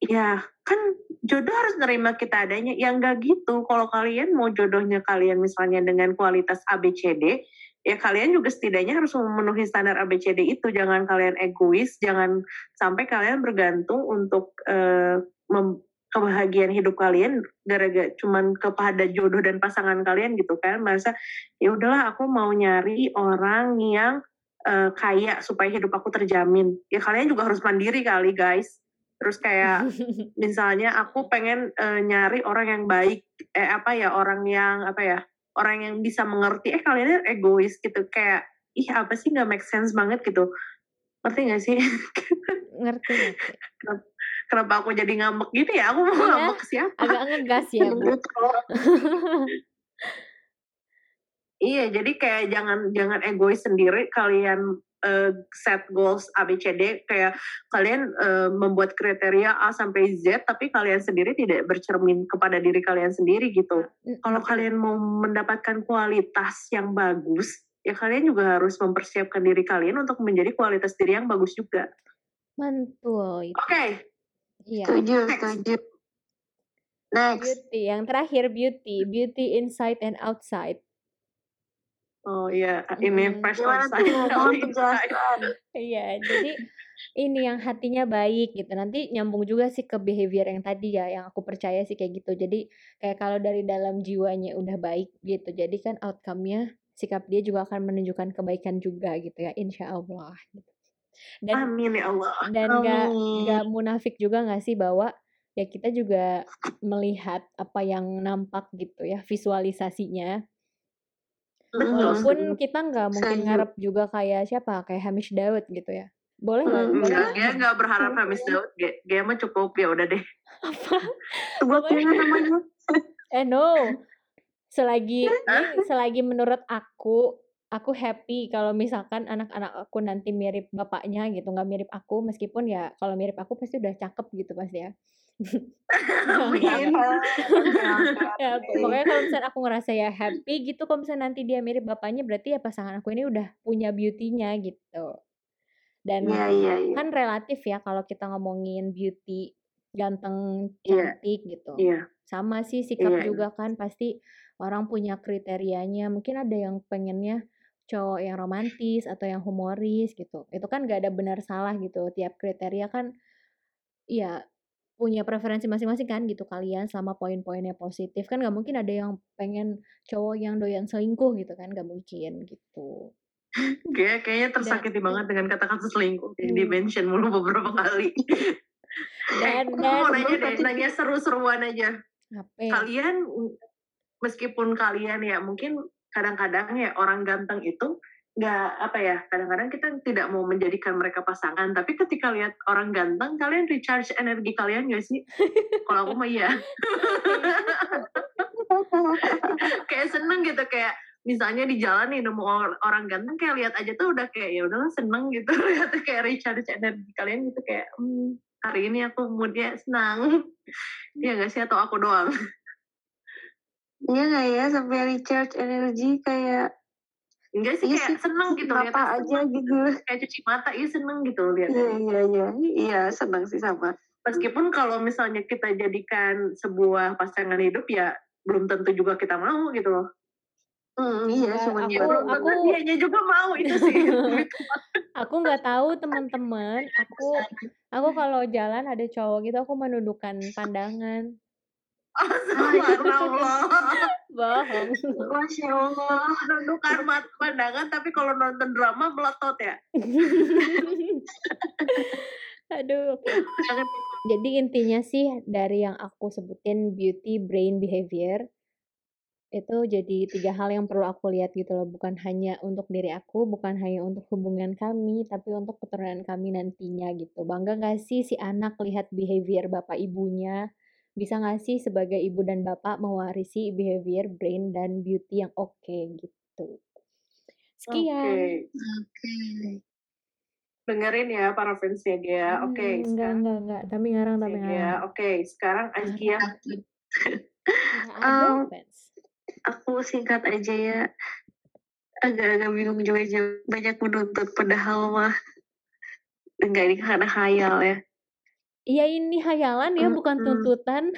ya kan jodoh harus nerima kita adanya. Ya nggak gitu. Kalau kalian mau jodohnya kalian misalnya dengan kualitas ABCD, ya kalian juga setidaknya harus memenuhi standar ABCD itu. Jangan kalian egois, jangan sampai kalian bergantung untuk eh, mem- kebahagiaan hidup kalian gara-gara cuman kepada jodoh dan pasangan kalian gitu kan. Masa ya udahlah aku mau nyari orang yang eh, kaya supaya hidup aku terjamin. Ya kalian juga harus mandiri kali guys. Terus kayak <laughs> misalnya aku pengen eh, nyari orang yang baik, eh apa ya orang yang apa ya orang yang bisa mengerti. Eh kalian egois gitu kayak ih apa sih nggak make sense banget gitu. Ngerti gak sih? ngerti ngerti <laughs> Kenapa aku jadi ngambek gitu ya? Aku mau Iya. ngambek siapa? agak ngegas ya <laughs> Bu Iya, jadi kayak jangan jangan egois sendiri kalian eh, set goals ABCD kayak kalian eh, membuat kriteria A sampai Z tapi kalian sendiri tidak bercermin kepada diri kalian sendiri gitu. Kalau kalian mau mendapatkan kualitas yang bagus, ya kalian juga harus mempersiapkan diri kalian untuk menjadi kualitas diri yang bagus juga. mantul Oke, iya Setuju, setuju. Next. beauty yang terakhir beauty beauty inside and outside oh iya ini Mm-mm. fresh Gimana <laughs> outside, iya jadi ini yang hatinya baik gitu. Nanti nyambung juga sih ke behavior yang tadi ya, yang aku percaya sih kayak gitu. Jadi kayak kalau dari dalam jiwanya udah baik gitu, jadi kan outcome-nya sikap dia juga akan menunjukkan kebaikan juga gitu ya, insya Allah. Gitu. Dan Amin ya Allah. Dan gak, gak munafik juga gak sih bahwa ya kita juga melihat apa yang nampak gitu ya visualisasinya Walaupun kita nggak mungkin ngarep juga kayak siapa, kayak Hamish Daud gitu ya. Boleh nggak? Hmm, enggak, dia nggak berharap Hamish Daud. Dia, dia mah cukup ya udah deh. Apa? <laughs> Buat namanya. eh no. Selagi selagi menurut aku aku happy kalau misalkan anak-anak aku nanti mirip bapaknya gitu nggak mirip aku meskipun ya kalau mirip aku pasti udah cakep gitu pasti ya <laughs> ya pokoknya kalau misalnya aku ngerasa ya happy gitu kalau misalnya nanti dia mirip bapaknya berarti ya pasangan aku ini udah punya beautynya gitu dan ya, ya, ya. kan relatif ya kalau kita ngomongin beauty ganteng iya. cantik yeah. gitu yeah. sama sih sikap yeah. juga kan pasti orang punya kriterianya mungkin ada yang pengennya cowok yang romantis atau yang humoris gitu. Itu kan gak ada benar salah gitu. Tiap kriteria kan ya punya preferensi masing-masing kan gitu kalian selama poin-poinnya positif kan gak mungkin ada yang pengen cowok yang doyan selingkuh gitu kan gak mungkin gitu kayak kayaknya tersakiti dan, banget dengan kata-kata selingkuh hmm. di mention mulu beberapa kali <laughs> dan, eh, dan mau nanya deh nanya seru-seruan aja Apa? kalian meskipun kalian ya mungkin kadang-kadang ya orang ganteng itu nggak apa ya kadang-kadang kita tidak mau menjadikan mereka pasangan tapi ketika lihat orang ganteng kalian recharge energi kalian gak sih? <laughs> Kalau aku mah iya. <laughs> Kayak seneng gitu kayak misalnya di jalan nih nemu orang ganteng kayak lihat aja tuh udah kayak ya udahlah seneng gitu. <laughs> Lihat kayak recharge energi kalian gitu kayak hmm, hari ini aku moodnya senang. Ya gak sih? Atau aku doang Iya gak ya sampai recharge energi kayak Enggak sih iya kayak sih, seneng gitu lihat aja gitu. Kayak cuci mata iya seneng gitu lihat. Iya iya iya. Iya seneng sih sama. Meskipun kalau misalnya kita jadikan sebuah pasangan hidup ya belum tentu juga kita mau gitu loh. Hmm, iya, ya, cuma aku, aku dianya juga mau itu sih. <laughs> aku nggak tahu teman-teman. Aku aku kalau jalan ada cowok gitu aku menundukkan pandangan. Astagfirullah. <laughs> Bohong. Masya Allah. Mat pandangan tapi kalau nonton drama melotot ya. <laughs> Aduh. Jadi intinya sih dari yang aku sebutin beauty, brain, behavior itu jadi tiga hal yang perlu aku lihat gitu loh bukan hanya untuk diri aku bukan hanya untuk hubungan kami tapi untuk keturunan kami nantinya gitu bangga gak sih si anak lihat behavior bapak ibunya bisa nggak sih sebagai ibu dan bapak mewarisi behavior, brain, dan beauty yang oke okay, gitu. Sekian. Oke. Okay. Okay. Dengerin ya para fansnya dia. Hmm, oke. Okay, enggak, sekarang. enggak, enggak. Tapi ngarang, tapi ngarang. Oke, okay, sekarang Azkia. um, <laughs> aku singkat aja ya. Agak-agak bingung juga banyak menuntut padahal mah enggak ini karena khayal ya Iya ini hayalan ya, bukan tuntutan.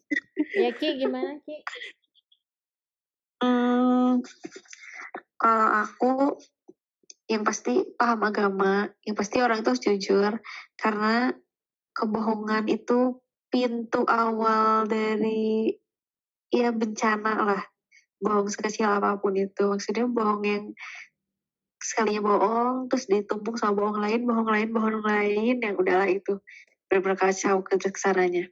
<laughs> ya Ki, gimana Ki? Hmm, kalau aku yang pasti paham agama, yang pasti orang itu harus jujur karena kebohongan itu pintu awal dari ya bencana lah. Bohong sekecil apa pun itu. Maksudnya bohong yang sekalinya bohong, terus ditumpuk sama bohong lain, bohong lain, bohong lain, yang udahlah itu benar-benar kacau ke sananya.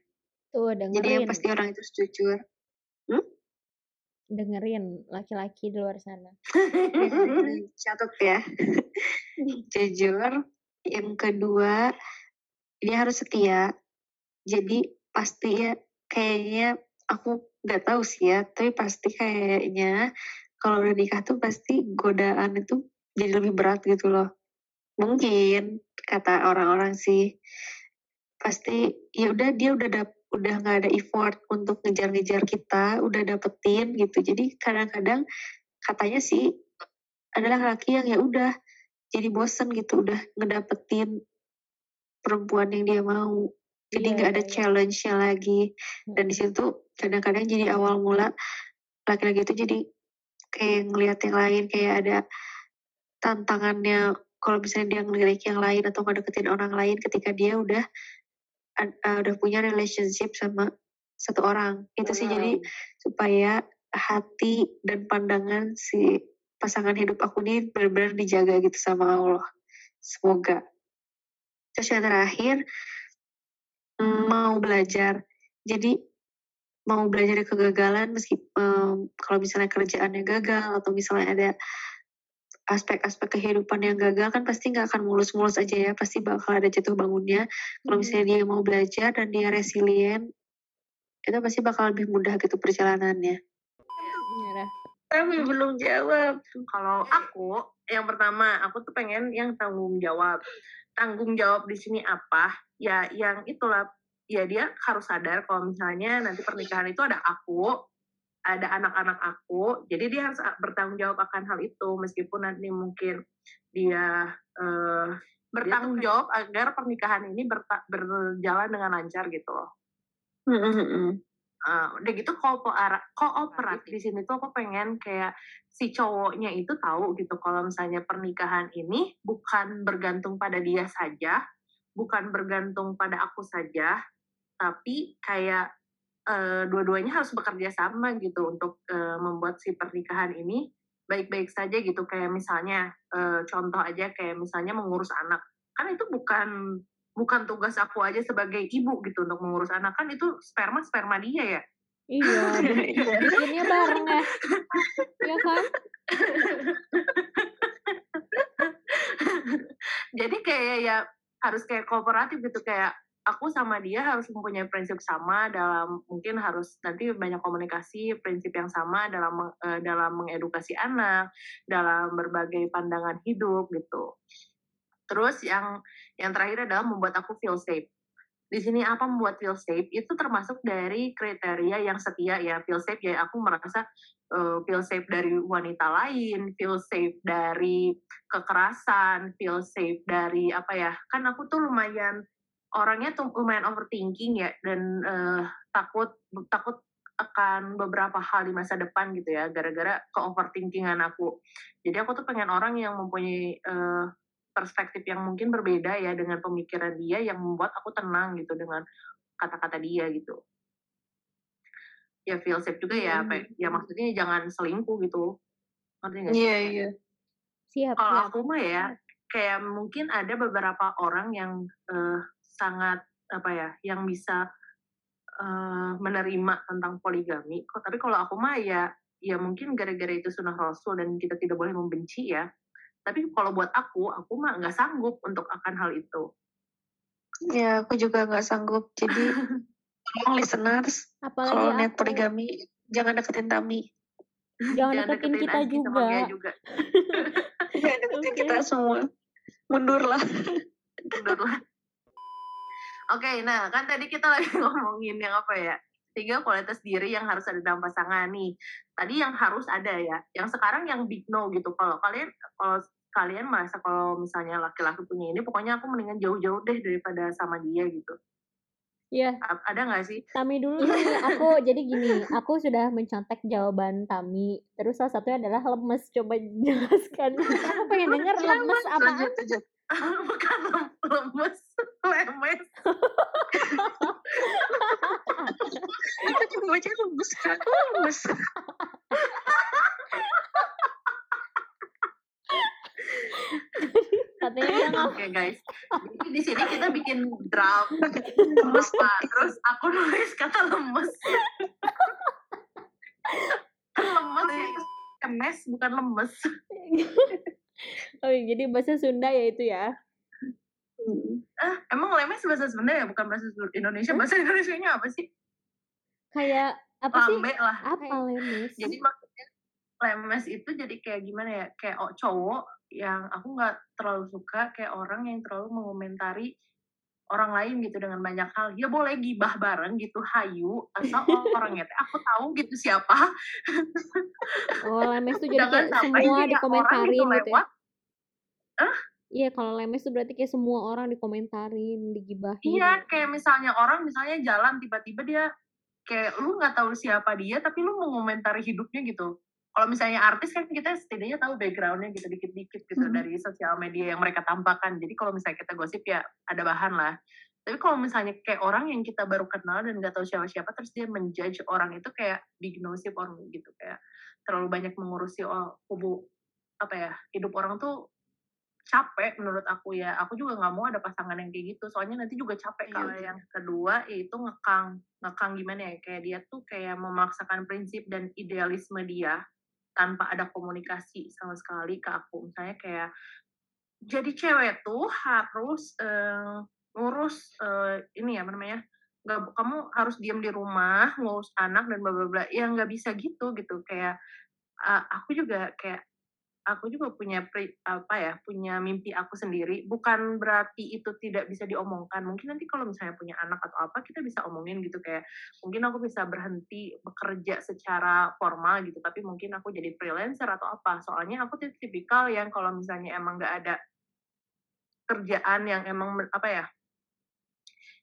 Tuh, dengerin. Jadi yang pasti orang itu jujur. Hmm? Dengerin laki-laki di luar sana. <laughs> Catat ya. <laughs> jujur. Yang kedua, dia harus setia. Jadi pasti ya kayaknya aku nggak tahu sih ya, tapi pasti kayaknya kalau udah nikah tuh pasti godaan itu jadi lebih berat gitu loh. Mungkin kata orang-orang sih pasti ya udah dia udah dap udah nggak ada effort untuk ngejar-ngejar kita udah dapetin gitu. Jadi kadang-kadang katanya sih adalah laki yang ya udah jadi bosen gitu udah ngedapetin perempuan yang dia mau. Jadi iya, nggak yeah, ada yeah. challenge-nya lagi. Dan di situ kadang-kadang jadi awal mula laki-laki itu jadi kayak ngelihat yang lain kayak ada tantangannya kalau misalnya dia ngelirik yang lain atau ngedeketin orang lain ketika dia udah uh, udah punya relationship sama satu orang. Itu sih jadi supaya hati dan pandangan si pasangan hidup aku ini benar-benar dijaga gitu sama Allah. Semoga. Terus yang terakhir mm, mau belajar. Jadi mau belajar dari kegagalan meski um, kalau misalnya kerjaannya gagal atau misalnya ada aspek-aspek kehidupan yang gagal kan pasti nggak akan mulus-mulus aja ya. Pasti bakal ada jatuh bangunnya. Kalau hmm. misalnya dia mau belajar dan dia resilient itu pasti bakal lebih mudah gitu perjalanannya. Iya, tapi belum jawab. Kalau aku yang pertama aku tuh pengen yang tanggung jawab. Tanggung jawab di sini apa? Ya yang itulah. Ya dia harus sadar kalau misalnya nanti pernikahan itu ada aku ada anak-anak aku, jadi dia harus bertanggung jawab akan hal itu meskipun nanti mungkin dia uh, bertanggung jawab agar pernikahan ini berjalan dengan lancar gitu loh. Uh, udah gitu kooperatif di sini tuh aku pengen kayak si cowoknya itu tahu gitu kalau misalnya pernikahan ini bukan bergantung pada dia saja, bukan bergantung pada aku saja, tapi kayak uh, dua-duanya harus bekerja sama gitu untuk uh, membuat si pernikahan ini baik-baik saja gitu. Kayak misalnya uh, contoh aja kayak misalnya mengurus anak. Kan itu bukan bukan tugas aku aja sebagai ibu gitu untuk mengurus anak. Kan itu sperma sperma dia ya? Iya <laughs> bikinnya bareng ya. Ya kan? <laughs> Jadi kayak ya harus kayak kooperatif gitu kayak aku sama dia harus mempunyai prinsip sama dalam mungkin harus nanti banyak komunikasi prinsip yang sama dalam uh, dalam mengedukasi anak dalam berbagai pandangan hidup gitu. Terus yang yang terakhir adalah membuat aku feel safe. Di sini apa membuat feel safe? Itu termasuk dari kriteria yang setia ya feel safe ya aku merasa uh, feel safe dari wanita lain feel safe dari kekerasan feel safe dari apa ya kan aku tuh lumayan orangnya tuh lumayan overthinking ya dan uh, takut takut akan beberapa hal di masa depan gitu ya gara-gara ke overthinkingan aku jadi aku tuh pengen orang yang mempunyai uh, perspektif yang mungkin berbeda ya dengan pemikiran dia yang membuat aku tenang gitu dengan kata-kata dia gitu ya feel safe juga ya apa ya, ya maksudnya jangan selingkuh gitu ngerti nggak sih? Iya iya. Siap. Kalau aku mah ya kayak mungkin ada beberapa orang yang uh, sangat apa ya yang bisa uh, menerima tentang poligami. Kok tapi kalau aku mah ya ya mungkin gara-gara itu sunnah rasul dan kita tidak boleh membenci ya. Tapi kalau buat aku, aku mah nggak sanggup untuk akan hal itu. Ya, aku juga nggak sanggup. Jadi, <laughs> tolong listeners, kalau net poligami, jangan deketin Tami. Jangan, jangan deketin, deketin kita juga. juga. <laughs> jangan deketin okay. kita semua. Mundurlah. Mundurlah. Oke, okay, nah kan tadi kita lagi <laughs> ngomongin yang apa ya? Tiga kualitas diri yang harus ada dalam pasangan nih. Tadi yang harus ada ya. Yang sekarang yang big no gitu. Kalau kalian kalau kalian merasa kalau misalnya laki-laki punya ini, pokoknya aku mendingan jauh-jauh deh daripada sama dia gitu. Iya. Ada nggak sih? Tami dulu nih. <laughs> Aku jadi gini, aku sudah mencontek jawaban Tami. Terus salah satunya adalah lemes. Coba jelaskan. Aku pengen denger lemes apa? bukan lemes lemes <laughs> aku juga baca lemes lemes katanya oke okay, guys jadi di sini kita bikin draft lemes pak terus aku nulis kata lemes kan lemes ya kemes bukan lemes Oh, jadi bahasa Sunda ya itu ya? Ah, emang lemes bahasa Sunda ya, bukan bahasa Indonesia. Bahasa Indonesia-nya apa sih? Kayak apa Lambe sih? lah. Apa lemes? Jadi maksudnya lemes itu jadi kayak gimana ya? Kayak cowok yang aku nggak terlalu suka kayak orang yang terlalu mengomentari orang lain gitu dengan banyak hal. Ya boleh gibah bareng gitu hayu asal orangnya teh <laughs> aku tahu gitu siapa. Oh lemes tuh <laughs> jadi kayak semua dikomentarin gitu, gitu ya. ah Iya, kalau lemes tuh berarti kayak semua orang dikomentarin, digibahin. Iya, kayak misalnya orang misalnya jalan tiba-tiba dia kayak lu nggak tahu siapa dia tapi lu mengomentari hidupnya gitu. Kalau misalnya artis kan kita setidaknya tahu backgroundnya gitu dikit-dikit gitu Hmm. dari sosial media yang mereka tampakkan. Jadi kalau misalnya kita gosip ya ada bahan lah. Tapi kalau misalnya kayak orang yang kita baru kenal dan nggak tahu siapa-siapa, terus dia menjudge orang itu kayak big nosip orang gitu kayak terlalu banyak mengurusi oh, kubu apa ya hidup orang tuh capek menurut aku ya. Aku juga nggak mau ada pasangan yang kayak gitu. Soalnya nanti juga capek Iya, kalau yang kedua itu ngekang, ngekang gimana ya? Kayak dia tuh kayak memaksakan prinsip dan idealisme dia tanpa ada komunikasi sama sekali ke aku. Misalnya kayak jadi cewek tuh harus eh, ngurus eh, ini ya namanya nggak kamu harus diam di rumah ngurus anak dan bla bla bla ya nggak bisa gitu gitu kayak ah, aku juga kayak aku juga punya pri- apa ya punya mimpi aku sendiri. Bukan berarti itu tidak bisa diomongkan. Mungkin nanti kalau misalnya punya anak atau apa kita bisa omongin gitu. Kayak mungkin aku bisa berhenti bekerja secara formal gitu tapi mungkin aku jadi freelancer atau apa. Soalnya aku tipikal yang kalau misalnya emang nggak ada kerjaan yang emang apa ya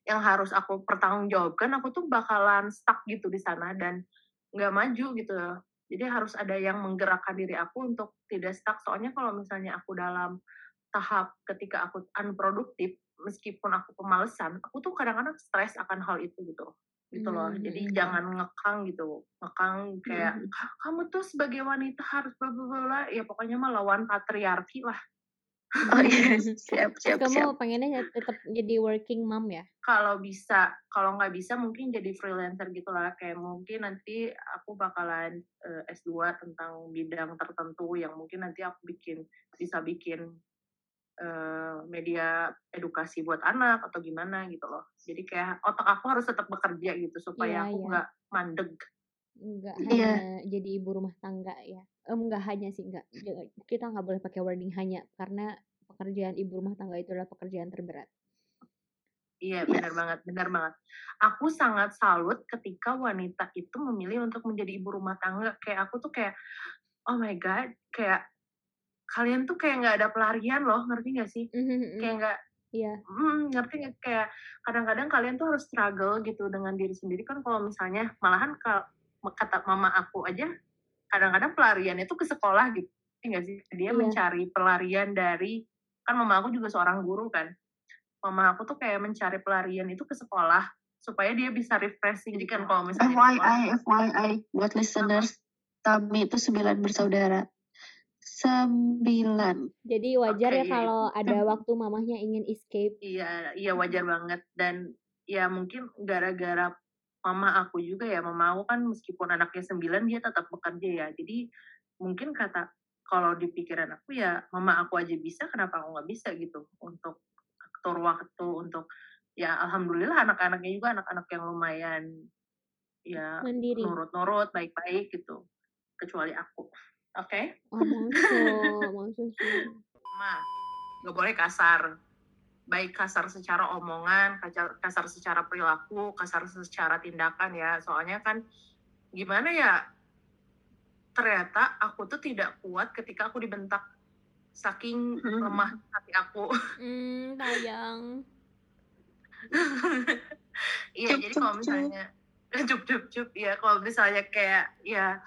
yang harus aku pertanggungjawabkan aku tuh bakalan stuck gitu di sana dan nggak maju gitu jadi harus ada yang menggerakkan diri aku untuk tidak stuck soalnya kalau misalnya aku dalam tahap ketika aku unproduktif meskipun aku pemalesan aku tuh kadang-kadang stres akan hal itu gitu gitu loh Hmm, jadi hmm, jangan ngekang gitu ngekang kayak Hmm. kamu tuh sebagai wanita harus bla bla bla bla." ya pokoknya mah lawan patriarki lah Oh iya, <laughs> siap, siap, kamu siap. pengennya tetap jadi working mom ya? kalau bisa kalau nggak bisa mungkin jadi freelancer gitu lah kayak mungkin nanti aku bakalan eh, S2 tentang bidang tertentu yang mungkin nanti aku bikin bisa bikin eh, media edukasi buat anak atau gimana gitu loh jadi kayak otak aku harus tetap bekerja gitu supaya Iya, aku iya. nggak mandeg Enggak Iya. hanya jadi ibu rumah tangga ya. Enggak hanya sih, enggak. J- Kita nggak boleh pakai wording hanya karena pekerjaan ibu rumah tangga itu adalah pekerjaan terberat. Iya, benar banget, benar banget. Aku sangat salut ketika wanita itu memilih untuk menjadi ibu rumah tangga. Kayak aku tuh kayak, oh my god, kayak kalian tuh kayak nggak ada pelarian loh, ngerti nggak sih? Kayak nggak, Iya. hmm, ngerti nggak? Kayak kadang-kadang kalian tuh harus struggle gitu dengan diri sendiri kan kalau misalnya malahan kalau kata mama aku aja, kadang-kadang pelariannya tuh ke sekolah gitu, ngerti nggak sih? Dia Iya. mencari pelarian dari, kan mama aku juga seorang guru kan, mama aku tuh kayak mencari pelarian itu ke sekolah supaya dia bisa refreshing jadi kan kalau misalnya sekolah FYI, FYI, buat listeners, kami itu sembilan bersaudara. Sembilan. Jadi wajar Oke, ya iya, kalau ada waktu mamahnya ingin escape. iya iya wajar banget dan ya mungkin gara-gara mama aku juga ya mama aku kan meskipun anaknya sembilan dia tetap bekerja ya jadi mungkin kata kalau di pikiran aku ya mama aku aja bisa kenapa aku nggak bisa gitu untuk atur waktu untuk ya alhamdulillah anak-anaknya juga anak-anak yang lumayan ya Mandiri. nurut-nurut baik-baik gitu kecuali aku oke Oh, maksud, <laughs> maksud. Ma, nggak boleh kasar. Baik kasar secara omongan, kasar, kasar secara perilaku, kasar secara tindakan ya. Soalnya kan gimana ya, ternyata aku tuh tidak kuat ketika aku dibentak. Saking Hmm. lemah hati aku. Hmm, sayang. <laughs> Iya, jadi kalau misalnya <laughs> cup cup cup ya kalau misalnya kayak ya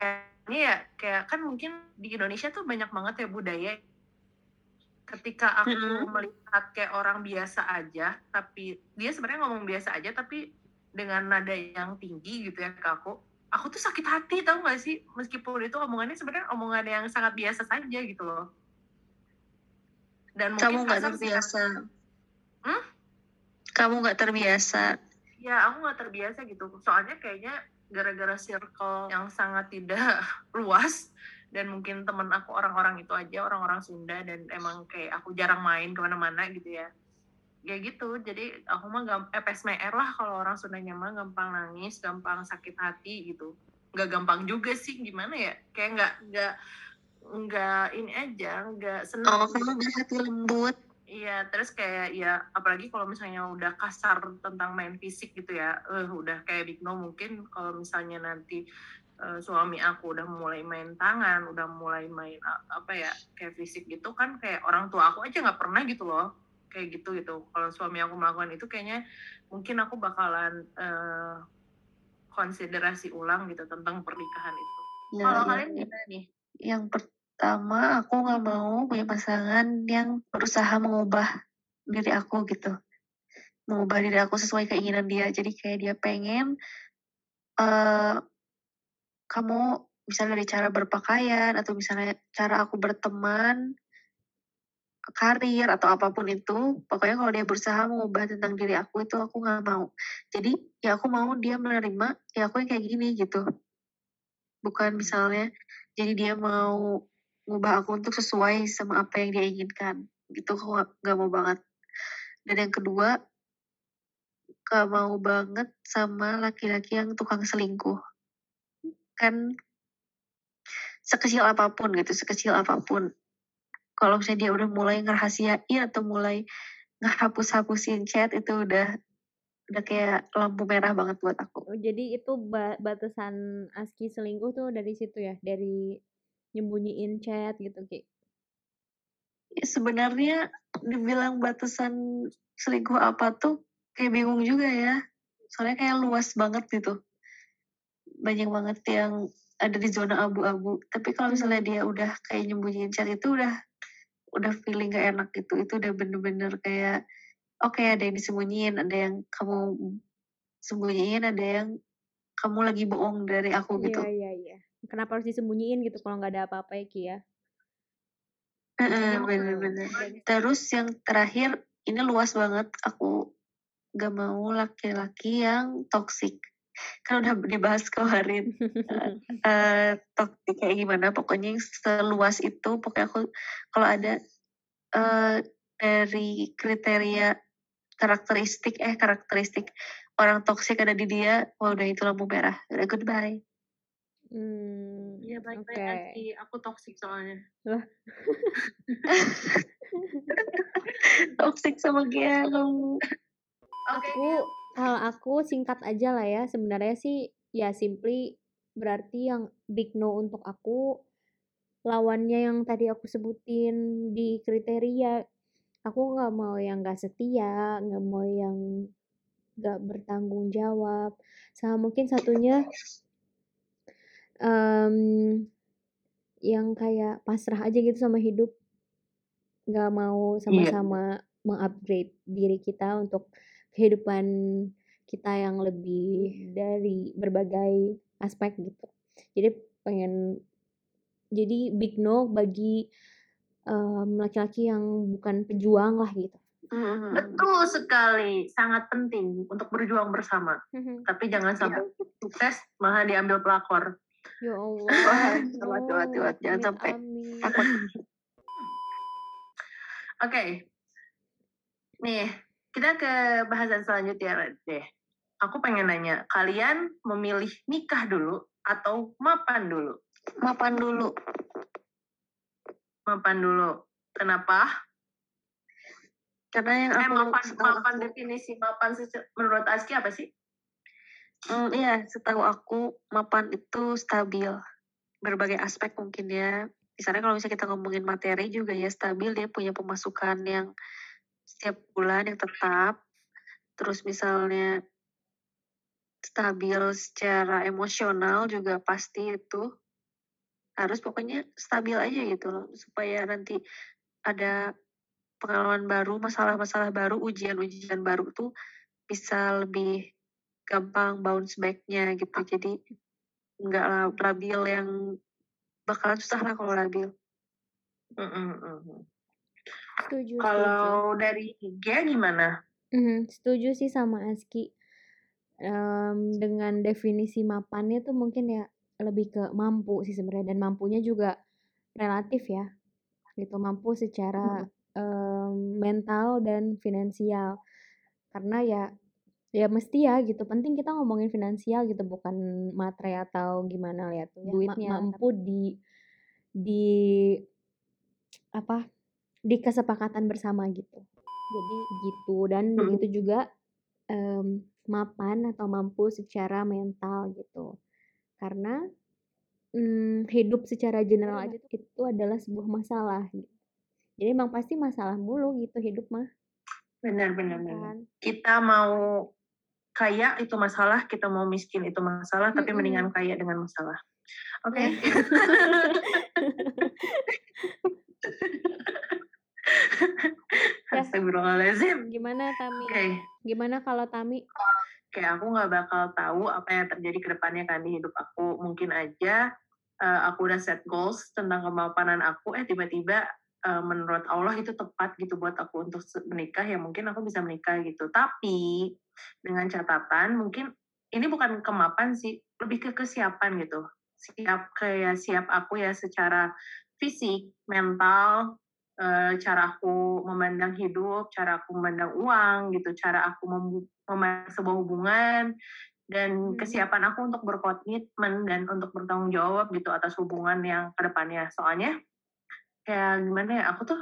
kayak ini ya kayak kan mungkin di Indonesia tuh banyak banget ya budaya ketika aku Mm-mm. melihat kayak orang biasa aja tapi dia sebenarnya ngomong biasa aja tapi dengan nada yang tinggi gitu ya ke aku aku tuh sakit hati tau gak sih meskipun itu omongannya sebenarnya omongan yang sangat biasa saja gitu loh dan Kamu nggak terbiasa. Hmm? Kamu nggak terbiasa. ya aku nggak terbiasa gitu soalnya kayaknya gara-gara circle yang sangat tidak <laughs> luas dan mungkin temen aku orang-orang itu aja orang-orang Sunda dan emang kayak aku jarang main ke mana-mana gitu ya kayak gitu jadi aku mah gam eh, pesmer lah kalau orang Sundanya mah gampang nangis gampang sakit hati gitu nggak gampang juga sih gimana ya kayak nggak nggak nggak ini aja nggak seneng Oh, gitu. kamu berhati lembut. Iya, terus kayak ya apalagi kalau misalnya udah kasar tentang main fisik gitu ya, eh udah kayak Big No mungkin kalau misalnya nanti eh, suami aku udah mulai main tangan, udah mulai main a- apa ya kayak fisik gitu kan kayak orang tua aku aja nggak pernah gitu loh kayak gitu gitu. Kalau suami aku melakukan itu kayaknya mungkin aku bakalan eh, konsiderasi ulang gitu tentang pernikahan itu. Nah, Kalau kalian gimana nih? yang pertama aku nggak mau punya pasangan yang berusaha mengubah diri aku gitu. Mengubah diri aku sesuai keinginan dia. Jadi kayak dia pengen eh kamu misalnya dari cara berpakaian atau misalnya cara aku berteman, karir atau apa pun itu, pokoknya kalau dia berusaha mengubah tentang diri aku itu aku nggak mau. Jadi ya aku mau dia menerima ya aku yang kayak gini gitu. Bukan misalnya jadi dia mau ngubah aku untuk sesuai sama apa yang dia inginkan. Gitu aku nggak- nggak mau banget. Dan yang kedua, gak mau banget sama laki-laki yang tukang selingkuh. Kan sekecil apa pun gitu, sekecil apa pun. Kalau misalnya dia udah mulai ngerahasiain atau mulai ngehapus-hapusin chat itu udah udah kayak lampu merah banget buat aku. Oh, jadi itu ba- batasan Aski selingkuh tuh dari situ ya, dari nyembunyiin chat gitu Ki. Ya, sebenarnya dibilang batasan selingkuh apa tuh kayak bingung juga ya. Soalnya kayak luas banget gitu. Banyak banget yang ada di zona abu-abu. Tapi kalau misalnya dia udah kayak nyembunyiin chat itu udah udah feeling gak enak gitu. Itu udah bener-bener kayak oke ada yang disembunyiin, ada yang kamu sembunyiin, ada yang kamu lagi bohong dari aku gitu. Iya iya iya. Kenapa harus disembunyiin gitu kalau nggak ada apa-apa ya Ki ya? Iya, bener-bener. Terus yang terakhir ini luas banget. Aku gak mau laki-laki yang toksik. Kan udah dibahas kemarin. <laughs> eh toksik kayak gimana. Pokoknya yang seluas itu. Pokoknya aku kalau ada eh dari kriteria karakteristik eh karakteristik orang toksik ada di dia, wah udah itu lampu merah. Udah goodbye. Hmm, Iya baik-baik oke. Aski. Aku toxic soalnya. <laughs> Toksik sama dia kamu. Oke. Aku kalau aku singkat aja lah ya. Sebenarnya sih ya simply berarti yang big no untuk aku lawannya yang tadi aku sebutin di kriteria. Aku nggak mau yang nggak setia, nggak mau yang nggak bertanggung jawab. Sama mungkin satunya em, yang kayak pasrah aja gitu sama hidup. Nggak mau sama-sama mengupgrade diri kita untuk kehidupan kita yang lebih dari berbagai aspek gitu. Jadi pengen jadi big no bagi em, laki-laki yang bukan pejuang lah gitu. Hmm. Betul sekali. Sangat penting untuk berjuang bersama. Tapi jangan sampai sukses malah diambil pelakor. Ya <laughs> Allah. Gawat, gawat, gawat. Jangan sampai. Oke. Nih, kita ke bahasan selanjutnya deh. Aku pengen nanya, kalian memilih nikah dulu atau mapan dulu? Mapan dulu. Mapan dulu. Kenapa? Karena yang Eh, aku mapan, setahu mapan aku- definisi mapan menurut Aski apa sih? Hmm, iya, setahu aku mapan itu stabil. Berbagai aspek mungkin ya. Misalnya kalau misalnya kita ngomongin materi juga ya stabil, dia punya pemasukan yang setiap bulan yang tetap. Terus misalnya stabil secara emosional juga pasti itu harus pokoknya stabil aja gitu loh supaya nanti ada pengalaman baru, masalah-masalah baru, ujian-ujian baru tuh bisa lebih gampang bounce back-nya gitu. Jadi nggak la- labil yang bakalan susah lah kalau labil. Mm-mm-mm. Setuju, setuju. Kalau dari Gia gimana? Mhm, setuju sih sama Aski. Em, dengan definisi mapannya tuh mungkin ya lebih ke mampu sih sebenarnya dan mampunya juga relatif ya. Gitu, mampu secara em, mental dan finansial. Karena ya ya mesti ya gitu. Penting kita ngomongin finansial gitu bukan materi atau gimana lihat Ya, duitnya ma- mampu di di apa? Di kesepakatan bersama gitu. Jadi gitu dan Hmm. begitu juga em, mapan atau mampu secara mental gitu. Karena mm, hidup secara general aja tuh itu adalah sebuah masalah gitu. Jadi emang pasti masalah mulu gitu hidup mah Benar-benar. benar. kan. Kita mau kaya itu masalah, kita mau miskin itu masalah, tapi mendingan kaya dengan masalah. Oke. Nah. <laughs> Astagfirullahaladzim. Gimana Tami? Oke. Gimana kalau Tami? Kayak aku nggak bakal tahu apa yang terjadi ke depannya kan di hidup aku. Mungkin aja uh, aku udah set goals tentang kemapanan aku, eh tiba-tiba uh, menurut Allah itu tepat gitu buat aku untuk menikah, ya mungkin aku bisa menikah gitu. Tapi dengan catatan mungkin ini bukan kemapan sih, lebih ke kesiapan gitu. Siap kayak siap aku ya secara fisik, mental, uh, cara aku memandang hidup, cara aku memandang uang gitu, cara aku memandang sebuah hubungan dan hmm. kesiapan aku untuk berkomitmen dan untuk bertanggung jawab gitu atas hubungan yang ke depannya. Soalnya kayak gimana ya, aku tuh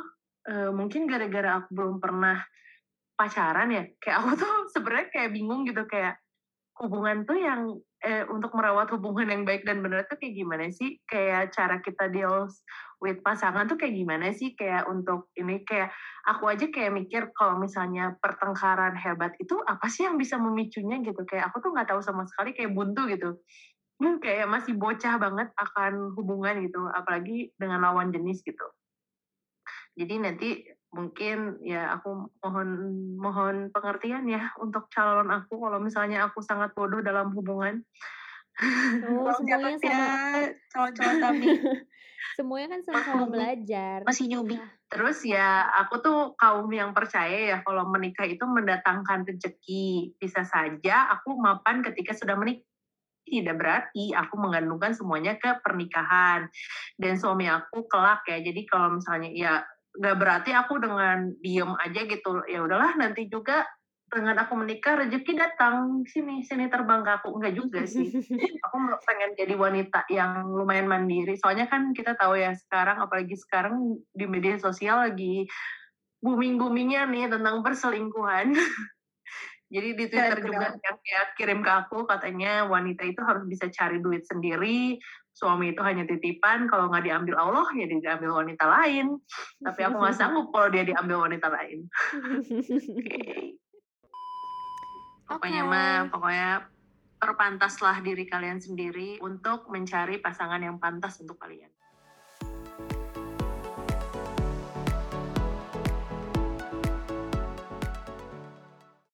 uh, mungkin gara-gara aku belum pernah pacaran ya, kayak aku tuh <laughs> sebenarnya kayak bingung gitu kayak hubungan tuh yang eh, untuk merawat hubungan yang baik dan benar tuh kayak gimana sih? Kayak cara kita deal with pasangan tuh kayak gimana sih? Kayak untuk ini kayak aku aja kayak mikir kalau misalnya pertengkaran hebat itu apa sih yang bisa memicunya gitu? Kayak aku tuh nggak tahu sama sekali kayak buntu gitu. Hmm, kayak masih bocah banget akan hubungan gitu, apalagi dengan lawan jenis gitu. Jadi nanti mungkin ya aku mohon mohon pengertian ya untuk calon aku kalau misalnya aku sangat bodoh dalam hubungan. Oh, <laughs> semuanya sama calon-calon kami. <laughs> semuanya kan sama-sama belajar. Masih nyubi. Nah. Terus ya aku tuh kaum yang percaya ya kalau menikah itu mendatangkan rezeki. Bisa saja aku mapan ketika sudah menikah tidak berarti aku mengandungkan semuanya ke pernikahan dan suami aku kelak ya jadi kalau misalnya ya nggak berarti aku dengan diem aja gitu. Ya udahlah nanti juga dengan aku menikah rezeki datang sini sini terbang ke aku. Enggak juga sih. <laughs> Aku pengen jadi wanita yang lumayan mandiri. Soalnya kan kita tahu ya sekarang apalagi sekarang di media sosial lagi booming boomingnya nih tentang perselingkuhan. <laughs> Jadi di Twitter juga yang kayak kirim ke aku katanya wanita itu harus bisa cari duit sendiri, suami itu hanya titipan, kalau nggak diambil Allah ya diambil wanita lain. Tapi aku nggak sanggup <laughs> kalau dia diambil wanita lain. okay. <laughs> Pokoknya okay. mah, pokoknya perpantaslah diri kalian sendiri untuk mencari pasangan yang pantas untuk kalian.